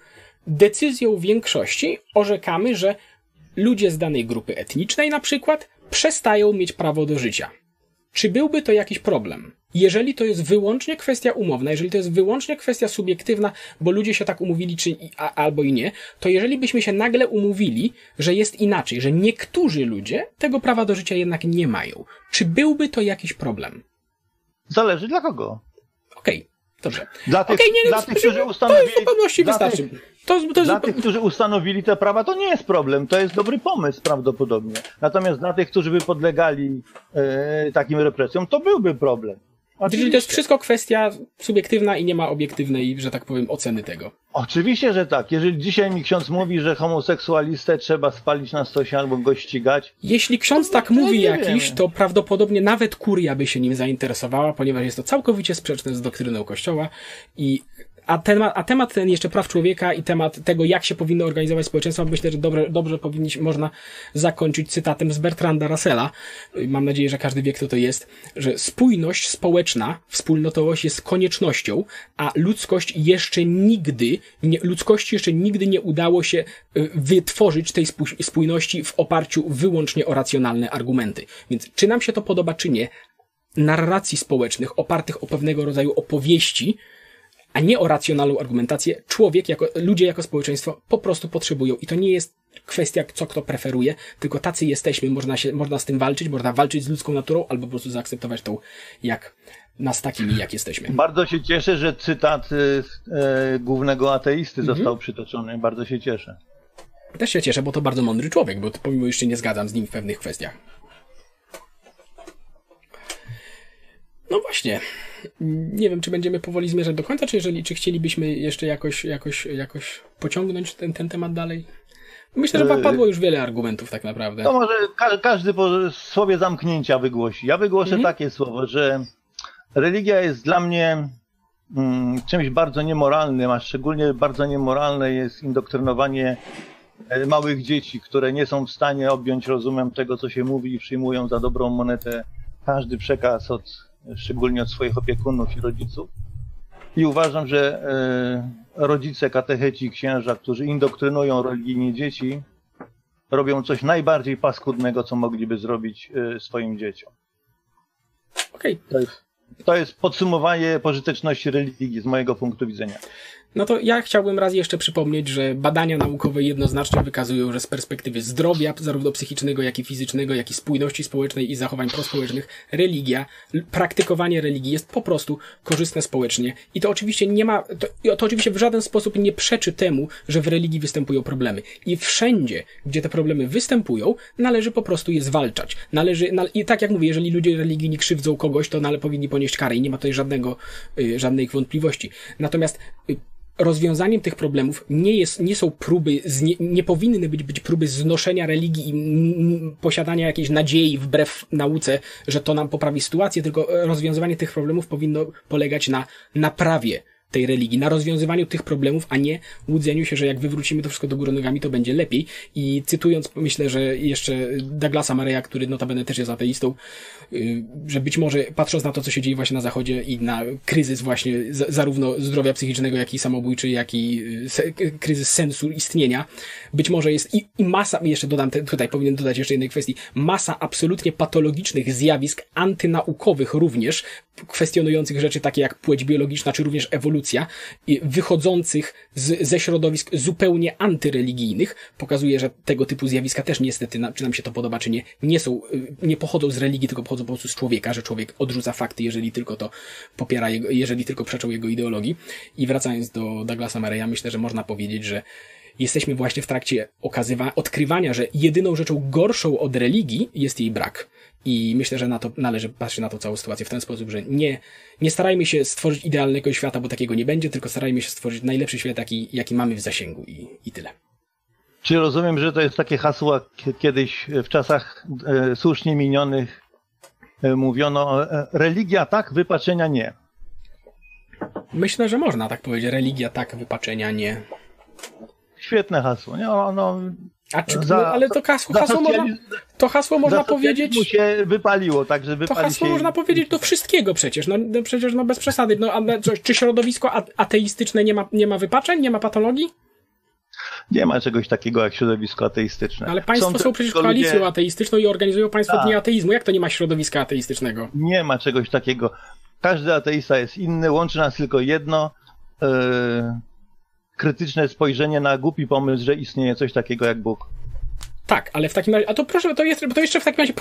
decyzją większości orzekamy, że ludzie z danej grupy etnicznej na przykład przestają mieć prawo do życia. Czy byłby to jakiś problem? Jeżeli to jest wyłącznie kwestia umowna, jeżeli to jest wyłącznie kwestia subiektywna, bo ludzie się tak umówili, czy a, albo i nie, to jeżeli byśmy się nagle umówili, że jest inaczej, że niektórzy ludzie tego prawa do życia jednak nie mają, czy byłby to jakiś problem? Zależy dla kogo. Dobrze. Dla tych, okay, nie, dla tych którzy ustanowili... To w zupełności wystarczy. Tych to, to dla tych, którzy ustanowili te prawa, to nie jest problem. To jest dobry pomysł prawdopodobnie. Natomiast dla tych, którzy by podlegali e, takim represjom, to byłby problem. Czyli to jest wszystko kwestia subiektywna i nie ma obiektywnej, że tak powiem, oceny tego. Oczywiście, że tak. Jeżeli dzisiaj mi ksiądz mówi, że homoseksualistę trzeba spalić na stosie albo go ścigać. Jeśli ksiądz tak mówi jakiś, to prawdopodobnie nawet kuria by się nim zainteresowała, ponieważ jest to całkowicie sprzeczne z doktryną Kościoła i a, temat, a temat ten jeszcze praw człowieka i temat tego, jak się powinno organizować społeczeństwo, myślę, że dobrze, dobrze powinniśmy, można zakończyć cytatem z Bertranda Russella. Mam nadzieję, że każdy wie, kto to jest, że spójność społeczna, wspólnotowość jest koniecznością, a ludzkość jeszcze nigdy, nie, ludzkości jeszcze nigdy nie udało się y, wytworzyć tej spójności w oparciu wyłącznie o racjonalne argumenty. Więc czy nam się to podoba, czy nie, narracji społecznych opartych o pewnego rodzaju opowieści, a nie o racjonalną argumentację, człowiek, jako, ludzie jako społeczeństwo po prostu potrzebują. I to nie jest kwestia, co kto preferuje, tylko tacy jesteśmy, można, się, można z tym walczyć, można walczyć z ludzką naturą, albo po prostu zaakceptować tą, jak nas takimi, jak jesteśmy. Bardzo się cieszę, że cytat e, głównego ateisty mhm. został przytoczony. Bardzo się cieszę. Też się cieszę, bo to bardzo mądry człowiek, bo pomimo jeszcze nie zgadzam z nim w pewnych kwestiach. No właśnie. Nie wiem, czy będziemy powoli zmierzać do końca, czy jeżeli, czy chcielibyśmy jeszcze jakoś, jakoś, jakoś pociągnąć ten, ten temat dalej? Myślę, że padło już wiele argumentów tak naprawdę. To może ka każdy po słowie zamknięcia wygłosi. Ja wygłoszę mhm. takie słowo, że religia jest dla mnie mm, czymś bardzo niemoralnym, a szczególnie bardzo niemoralne jest indoktrynowanie e, małych dzieci, które nie są w stanie objąć rozumem tego, co się mówi i przyjmują za dobrą monetę każdy przekaz od szczególnie od swoich opiekunów i rodziców. I uważam, że e, rodzice, katecheci, księża, którzy indoktrynują religijnie dzieci, robią coś najbardziej paskudnego, co mogliby zrobić e, swoim dzieciom. Okej. Okay. to jest podsumowanie pożyteczności religii z mojego punktu widzenia. No to ja chciałbym raz jeszcze przypomnieć, że badania naukowe jednoznacznie wykazują, że z perspektywy zdrowia, zarówno psychicznego, jak i fizycznego, jak i spójności społecznej i zachowań prospołecznych, religia, praktykowanie religii jest po prostu korzystne społecznie. I to oczywiście nie ma, to, to oczywiście w żaden sposób nie przeczy temu, że w religii występują problemy. I wszędzie, gdzie te problemy występują, należy po prostu je zwalczać. Należy, i tak jak mówię, jeżeli ludzie religijni krzywdzą kogoś, to nale powinni ponieść karę i nie ma tutaj żadnego, y, żadnej wątpliwości. Natomiast y, rozwiązaniem tych problemów nie, jest, nie są próby, nie, nie powinny być, być próby znoszenia religii i posiadania jakiejś nadziei wbrew nauce, że to nam poprawi sytuację, tylko rozwiązywanie tych problemów powinno polegać na naprawie tej religii, na rozwiązywaniu tych problemów, a nie łudzeniu się, że jak wywrócimy to wszystko do góry nogami, to będzie lepiej. I cytując, myślę, że jeszcze Douglasa Mareya, który notabene też jest ateistą, że być może patrząc na to, co się dzieje właśnie na Zachodzie i na kryzys właśnie zarówno zdrowia psychicznego, jak i samobójczy, jak i y, kryzys sensu istnienia, być może jest i, i masa, jeszcze dodam, tutaj powinien dodać jeszcze jednej kwestii, masa absolutnie patologicznych zjawisk antynaukowych również, kwestionujących rzeczy takie jak płeć biologiczna, czy również ewolucja, wychodzących z, ze środowisk zupełnie antyreligijnych, pokazuje, że tego typu zjawiska też niestety, czy nam się to podoba, czy nie, nie są, y, nie pochodzą z religii, tylko pochodzą po prostu z człowieka, że człowiek odrzuca fakty, jeżeli tylko to popiera jego, jeżeli tylko przeczą jego ideologii. I wracając do Douglasa Mareya, myślę, że można powiedzieć, że jesteśmy właśnie w trakcie okazywa- odkrywania, że jedyną rzeczą gorszą od religii jest jej brak. I myślę, że na to należy patrzeć na tą całą sytuację w ten sposób, że nie, nie starajmy się stworzyć idealnego świata, bo takiego nie będzie, tylko starajmy się stworzyć najlepszy świat, jaki, jaki mamy w zasięgu i, i tyle. Czy rozumiem, że to jest takie hasło, kiedyś w czasach e, słusznie minionych mówiono e, religia tak, wypaczenia nie. Myślę, że można tak powiedzieć. Religia tak, wypaczenia nie. Świetne hasło. Nie? Ono, a czy, za, no, ale to hasło, hasło można, to hasło można powiedzieć. mu się wypaliło, także wypali To hasło się można powiedzieć do wszystkiego przecież. No, no przecież no bez przesady. No, a, czy środowisko ateistyczne nie ma, nie ma wypaczeń, nie ma patologii? Nie ma czegoś takiego jak środowisko ateistyczne. Ale państwo są, są przecież koalicją ludzie... ateistyczną i organizują państwo tak. dni ateizmu. Jak to nie ma środowiska ateistycznego? Nie ma czegoś takiego. Każdy ateista jest inny, łączy nas tylko jedno. Yy krytyczne spojrzenie na głupi pomysł, że istnieje coś takiego jak Bóg. Tak, ale w takim razie, a to proszę, to, jest, to jeszcze w takim razie,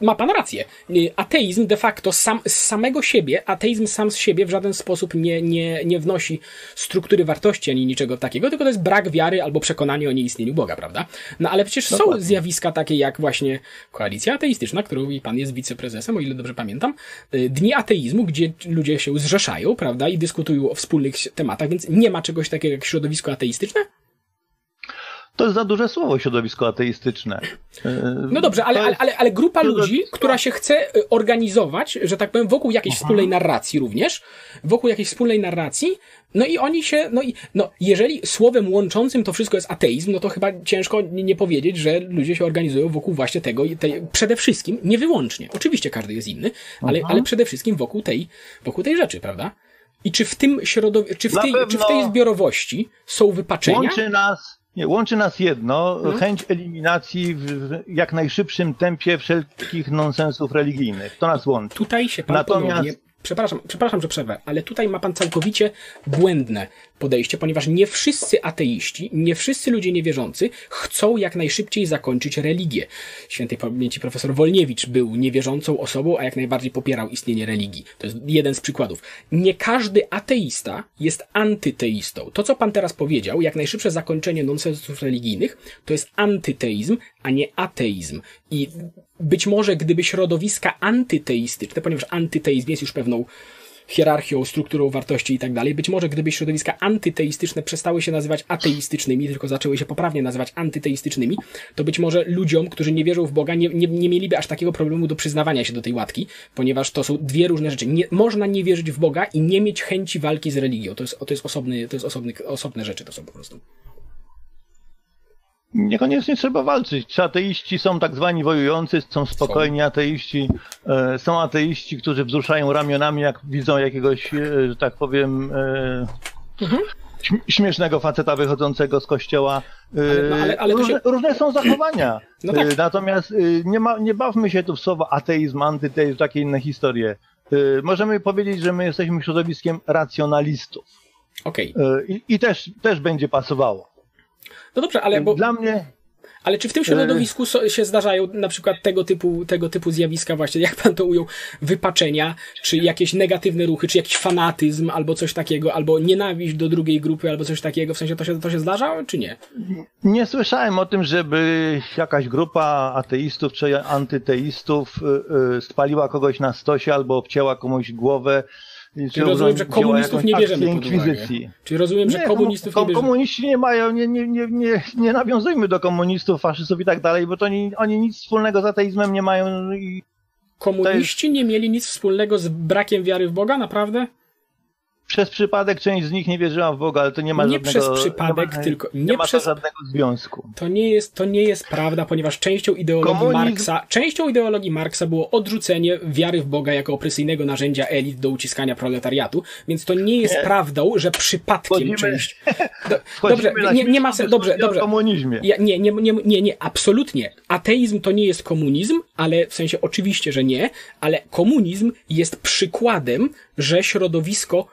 ma pan rację. Y, ateizm de facto sam, z samego siebie, ateizm sam z siebie w żaden sposób nie, nie, nie wnosi struktury wartości ani niczego takiego, tylko to jest brak wiary albo przekonanie o nieistnieniu Boga, prawda? No ale przecież Dokładnie. są zjawiska takie jak właśnie koalicja ateistyczna, którą i pan jest wiceprezesem, o ile dobrze pamiętam, y, dni ateizmu, gdzie ludzie się zrzeszają, prawda, i dyskutują o wspólnych tematach, więc nie ma czegoś takiego jak środowisko ateistyczne? To jest za duże słowo środowisko ateistyczne. No dobrze, ale, ale, ale, ale grupa ludzi, która się chce y, organizować, że tak powiem, wokół jakiejś Aha. wspólnej narracji również, wokół jakiejś wspólnej narracji, no i oni się, no i, no, jeżeli słowem łączącym to wszystko jest ateizm, no to chyba ciężko nie powiedzieć, że ludzie się organizują wokół właśnie tego, tej, przede wszystkim, nie wyłącznie, oczywiście każdy jest inny, ale, ale przede wszystkim wokół tej, wokół tej rzeczy, prawda? I czy w tym środowisku, czy, w tej, czy w tej zbiorowości są wypaczenia? Łączy nas nie, łączy nas jedno, hmm? chęć eliminacji w, jak najszybszym tempie wszelkich nonsensów religijnych. To nas łączy. Tutaj się pan Natomiast... ponownie przepraszam, przepraszam, że przerwę, ale tutaj ma pan całkowicie błędne podejście, ponieważ nie wszyscy ateiści, nie wszyscy ludzie niewierzący chcą jak najszybciej zakończyć religię. Świętej pamięci profesor Wolniewicz był niewierzącą osobą, a jak najbardziej popierał istnienie religii. To jest jeden z przykładów. Nie każdy ateista jest antyteistą. To, co pan teraz powiedział, jak najszybsze zakończenie nonsensów religijnych, to jest antyteizm, a nie ateizm. I być może gdyby środowiska antyteistyczne, ponieważ antyteizm jest już pewną hierarchią, strukturą wartości i tak dalej. Być może gdyby środowiska antyteistyczne przestały się nazywać ateistycznymi, tylko zaczęły się poprawnie nazywać antyteistycznymi, to być może ludziom, którzy nie wierzą w Boga, nie, nie, nie mieliby aż takiego problemu do przyznawania się do tej łatki, ponieważ to są dwie różne rzeczy. Nie, można nie wierzyć w Boga i nie mieć chęci walki z religią. To jest, to jest osobny, to jest osobny, osobne rzeczy, to są po prostu niekoniecznie trzeba walczyć. Czy ateiści są tak zwani wojujący, są spokojni ateiści, e, są ateiści, którzy wzruszają ramionami, jak widzą jakiegoś, e, że tak powiem, e, mhm. śmiesznego faceta wychodzącego z kościoła. Ale, no, ale, ale różne, się... różne, są zachowania. No tak. Natomiast nie, ma, nie bawmy się tu w słowo ateizm, antyteizm, takie inne historie. możemy powiedzieć, że my jesteśmy środowiskiem racjonalistów. Okej. Y, I, i też, też będzie pasowało. No dobrze, ale bo, Dla mnie, ale czy w tym środowisku się zdarzają na przykład tego typu, tego typu zjawiska właśnie, jak pan to ujął, wypaczenia, czy jakieś negatywne ruchy, czy jakiś fanatyzm, albo coś takiego, albo nienawiść do drugiej grupy, albo coś takiego, w sensie to się, to się zdarza, czy nie? nie słyszałem o tym, żeby jakaś grupa ateistów czy antyteistów y, y, spaliła kogoś na stosie albo obcięła komuś głowę. Czy Czyli rozumiem, że komunistów nie bierzemy akcję pod inkwizycji. Czyli rozumiem, że Nie, komunistów komu- nie bierzemy. Komuniści nie mają, nie, nie, nie, nie, nie nawiązujmy do komunistów, faszystów i tak dalej, bo to oni, oni nic wspólnego z ateizmem nie mają i Komuniści nie mieli nic wspólnego z brakiem wiary w Boga, naprawdę? Przez przypadek część z nich nie wierzyła w Boga, ale to nie ma Nie żadnego... przez przypadek, nie ma, tylko- nie, nie ma przez- żadnego związku. To nie jest, to nie jest prawda, ponieważ częścią ideologii Komunizm- Marksa, częścią ideologii Marksa było odrzucenie wiary w Boga jako opresyjnego narzędzia elit do uciskania proletariatu, więc to nie jest Nie. prawdą, że przypadkiem Wchodzimy- część. Do, dobrze, nie, nie ma sensu, dobrze, dobrze. komunizmie. Ja, nie, nie, nie, nie, nie, absolutnie. Ateizm to nie jest komunizm, ale w sensie oczywiście, że nie, ale komunizm jest przykładem, że środowisko,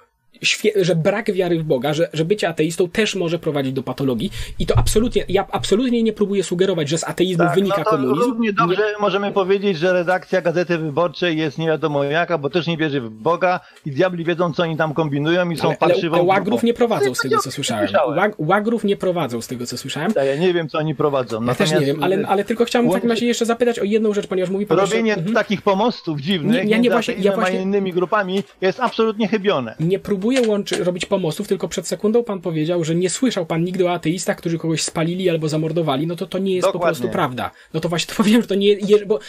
że brak wiary w Boga, że, że bycie ateistą też może prowadzić do patologii i to absolutnie, ja absolutnie nie próbuję sugerować, że z ateizmu wynika no to komunizm. Równie dobrze możemy powiedzieć, że redakcja Gazety Wyborczej jest nie wiadomo jaka, bo też nie wierzy w Boga i diabli wiedzą, co oni tam kombinują i są ale, parszywą ale łagrów nie prowadzą z tego, co nie słyszałem. słyszałem. Łag, łagrów nie prowadzą z tego, co słyszałem. Ja nie wiem, co oni prowadzą. Ja też nie wiem, ale, ale tylko chciałem w takim razie jeszcze zapytać o jedną rzecz, ponieważ mówi pan, Robienie że... Mhm. takich pomostów dziwnych Nie, ja nie właśnie- ja właśnie- innymi grupami jest absolutnie chybione. Nie próbuję łączyć, robić pomostów, tylko przed sekundą pan powiedział, że nie słyszał pan nigdy o ateistach, którzy kogoś spalili albo zamordowali. No to to nie jest po Dokładnie. prostu prawda. No to właśnie to powiem, że to nie jest, bo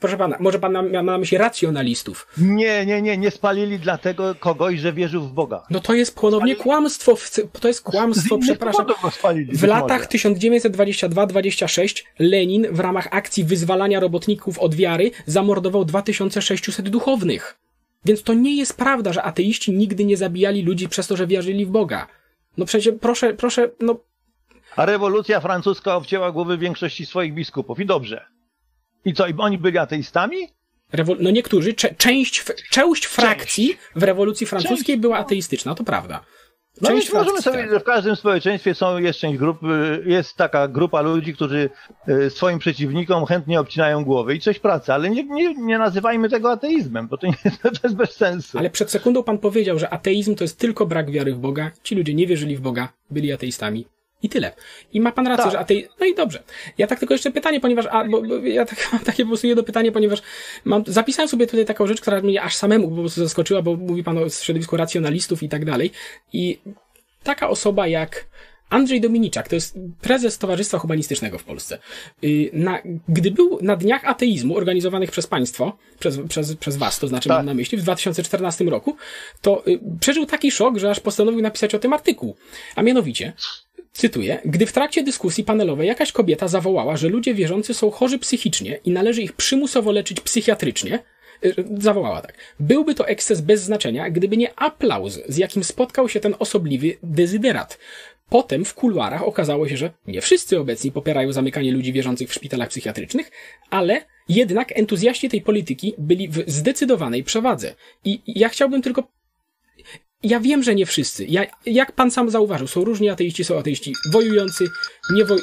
proszę pana, może pan ma na myśli racjonalistów. Nie, nie, nie, nie spalili dlatego kogoś, że wierzył w Boga. No to jest ponownie kłamstwo, w- to jest kłamstwo, przepraszam. spalili, W latach może. 1922-26 Lenin w ramach akcji wyzwalania robotników od wiary zamordował 2600 duchownych. Więc to nie jest prawda, że ateiści nigdy nie zabijali ludzi przez to, że wierzyli w Boga. No przecież proszę, proszę, no A rewolucja francuska obcięła głowy większości swoich biskupów i dobrze. I co, i oni byli ateistami? Rewol- no niektórzy, cze- część, część frakcji w rewolucji francuskiej była ateistyczna, to prawda. No Część więc możemy sobie, tak. że w każdym społeczeństwie są jest część grup, jest taka grupa ludzi, którzy y, swoim przeciwnikom chętnie obcinają głowy i coś pracy, ale nie, nie, nie nazywajmy tego ateizmem, bo to, nie, to jest bez sensu. Ale przed sekundą pan powiedział, że ateizm to jest tylko brak wiary w Boga. Ci ludzie nie wierzyli w Boga, byli ateistami. I tyle. I ma pan rację, Tak. że atei... No i dobrze. Ja tak tylko jeszcze pytanie, ponieważ... A, bo, bo ja tak, mam takie po prostu jedno pytanie, ponieważ mam, zapisałem sobie tutaj taką rzecz, która mnie aż samemu po prostu zaskoczyła, bo mówi pan o środowisku racjonalistów i tak dalej. I taka osoba jak Andrzej Dominiczak, to jest prezes Towarzystwa Humanistycznego w Polsce. Y, Na, gdy był na dniach ateizmu organizowanych przez państwo, przez, przez, przez was, to znaczy Tak. mam na myśli, w 2014 roku, to y, przeżył taki szok, że aż postanowił napisać o tym artykuł. A mianowicie, cytuję, gdy w trakcie dyskusji panelowej jakaś kobieta zawołała, że ludzie wierzący są chorzy psychicznie i należy ich przymusowo leczyć psychiatrycznie, y, zawołała tak. Byłby to eksces bez znaczenia, gdyby nie aplauz, z jakim spotkał się ten osobliwy dezyderat. Potem w kuluarach okazało się, że nie wszyscy obecni popierają zamykanie ludzi wierzących w szpitalach psychiatrycznych, ale jednak entuzjaści tej polityki byli w zdecydowanej przewadze. I i ja chciałbym tylko ja wiem, że nie wszyscy. Ja, jak pan sam zauważył, są różni ateiści, są ateiści wojujący, niewoj-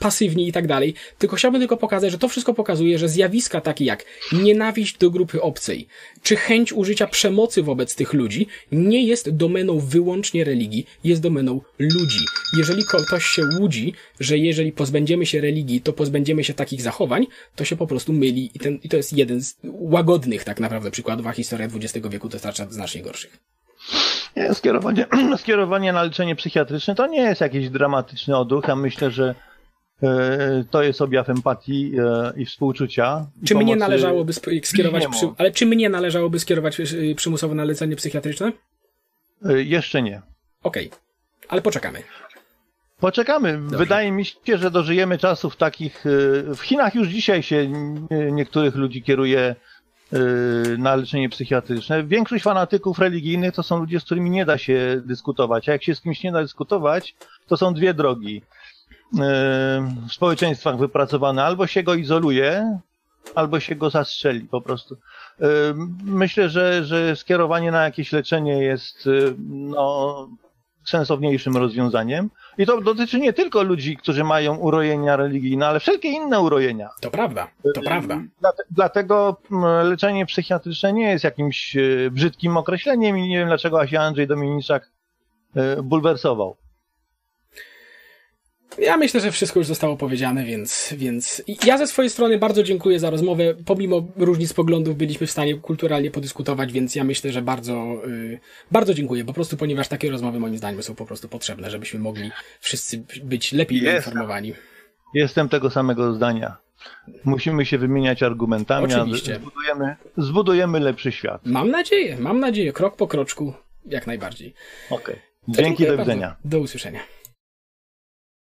pasywni i tak dalej. Tylko chciałbym tylko pokazać, że to wszystko pokazuje, że zjawiska takie jak nienawiść do grupy obcej, czy chęć użycia przemocy wobec tych ludzi nie jest domeną wyłącznie religii, jest domeną ludzi. Jeżeli ktoś się łudzi, że jeżeli pozbędziemy się religii, to pozbędziemy się takich zachowań, to się po prostu myli i, ten, i to jest jeden z łagodnych tak naprawdę przykładów, a historia XX wieku dostarcza znacznie gorszych. Nie, skierowanie, skierowanie na leczenie psychiatryczne to nie jest jakiś dramatyczny odruch. Ja myślę, że e, to jest objaw empatii e, i współczucia. i Czy mnie należałoby skierować, przy, ale czy mnie należałoby skierować y, przymusowo na leczenie psychiatryczne? E, Jeszcze nie. Okej, ale poczekamy. Poczekamy. Wydaje mi się, że dożyjemy czasów takich. e, W Chinach już dzisiaj się e, niektórych ludzi kieruje e, na leczenie psychiatryczne. Większość fanatyków religijnych to są ludzie, z którymi nie da się dyskutować. A jak się z kimś nie da dyskutować, to są dwie drogi. E, W społeczeństwach wypracowane albo się go izoluje, albo się go zastrzeli po prostu. Y, Myślę, że, że skierowanie na jakieś leczenie jest y, no, sensowniejszym rozwiązaniem. I to dotyczy nie tylko ludzi, którzy mają urojenia religijne, ale wszelkie inne urojenia. To prawda, to prawda. Dlate- Dlatego mm, leczenie psychiatryczne nie jest jakimś e, brzydkim określeniem i nie wiem dlaczego się Andrzej Dominiczak e, bulwersował. Ja myślę, że wszystko już zostało powiedziane, więc, więc ja ze swojej strony bardzo dziękuję za rozmowę. Pomimo różnic poglądów byliśmy w stanie kulturalnie podyskutować, więc ja myślę, że bardzo, y, bardzo dziękuję, po prostu ponieważ takie rozmowy moim zdaniem są po prostu potrzebne, żebyśmy mogli wszyscy być lepiej Jest. doinformowani. Jestem tego samego zdania. Musimy się wymieniać argumentami, a Oczywiście. zbudujemy, zbudujemy lepszy świat. Mam nadzieję, mam nadzieję, krok po kroczku, jak najbardziej. Okej. To Dzięki, do bardzo. widzenia. Do usłyszenia.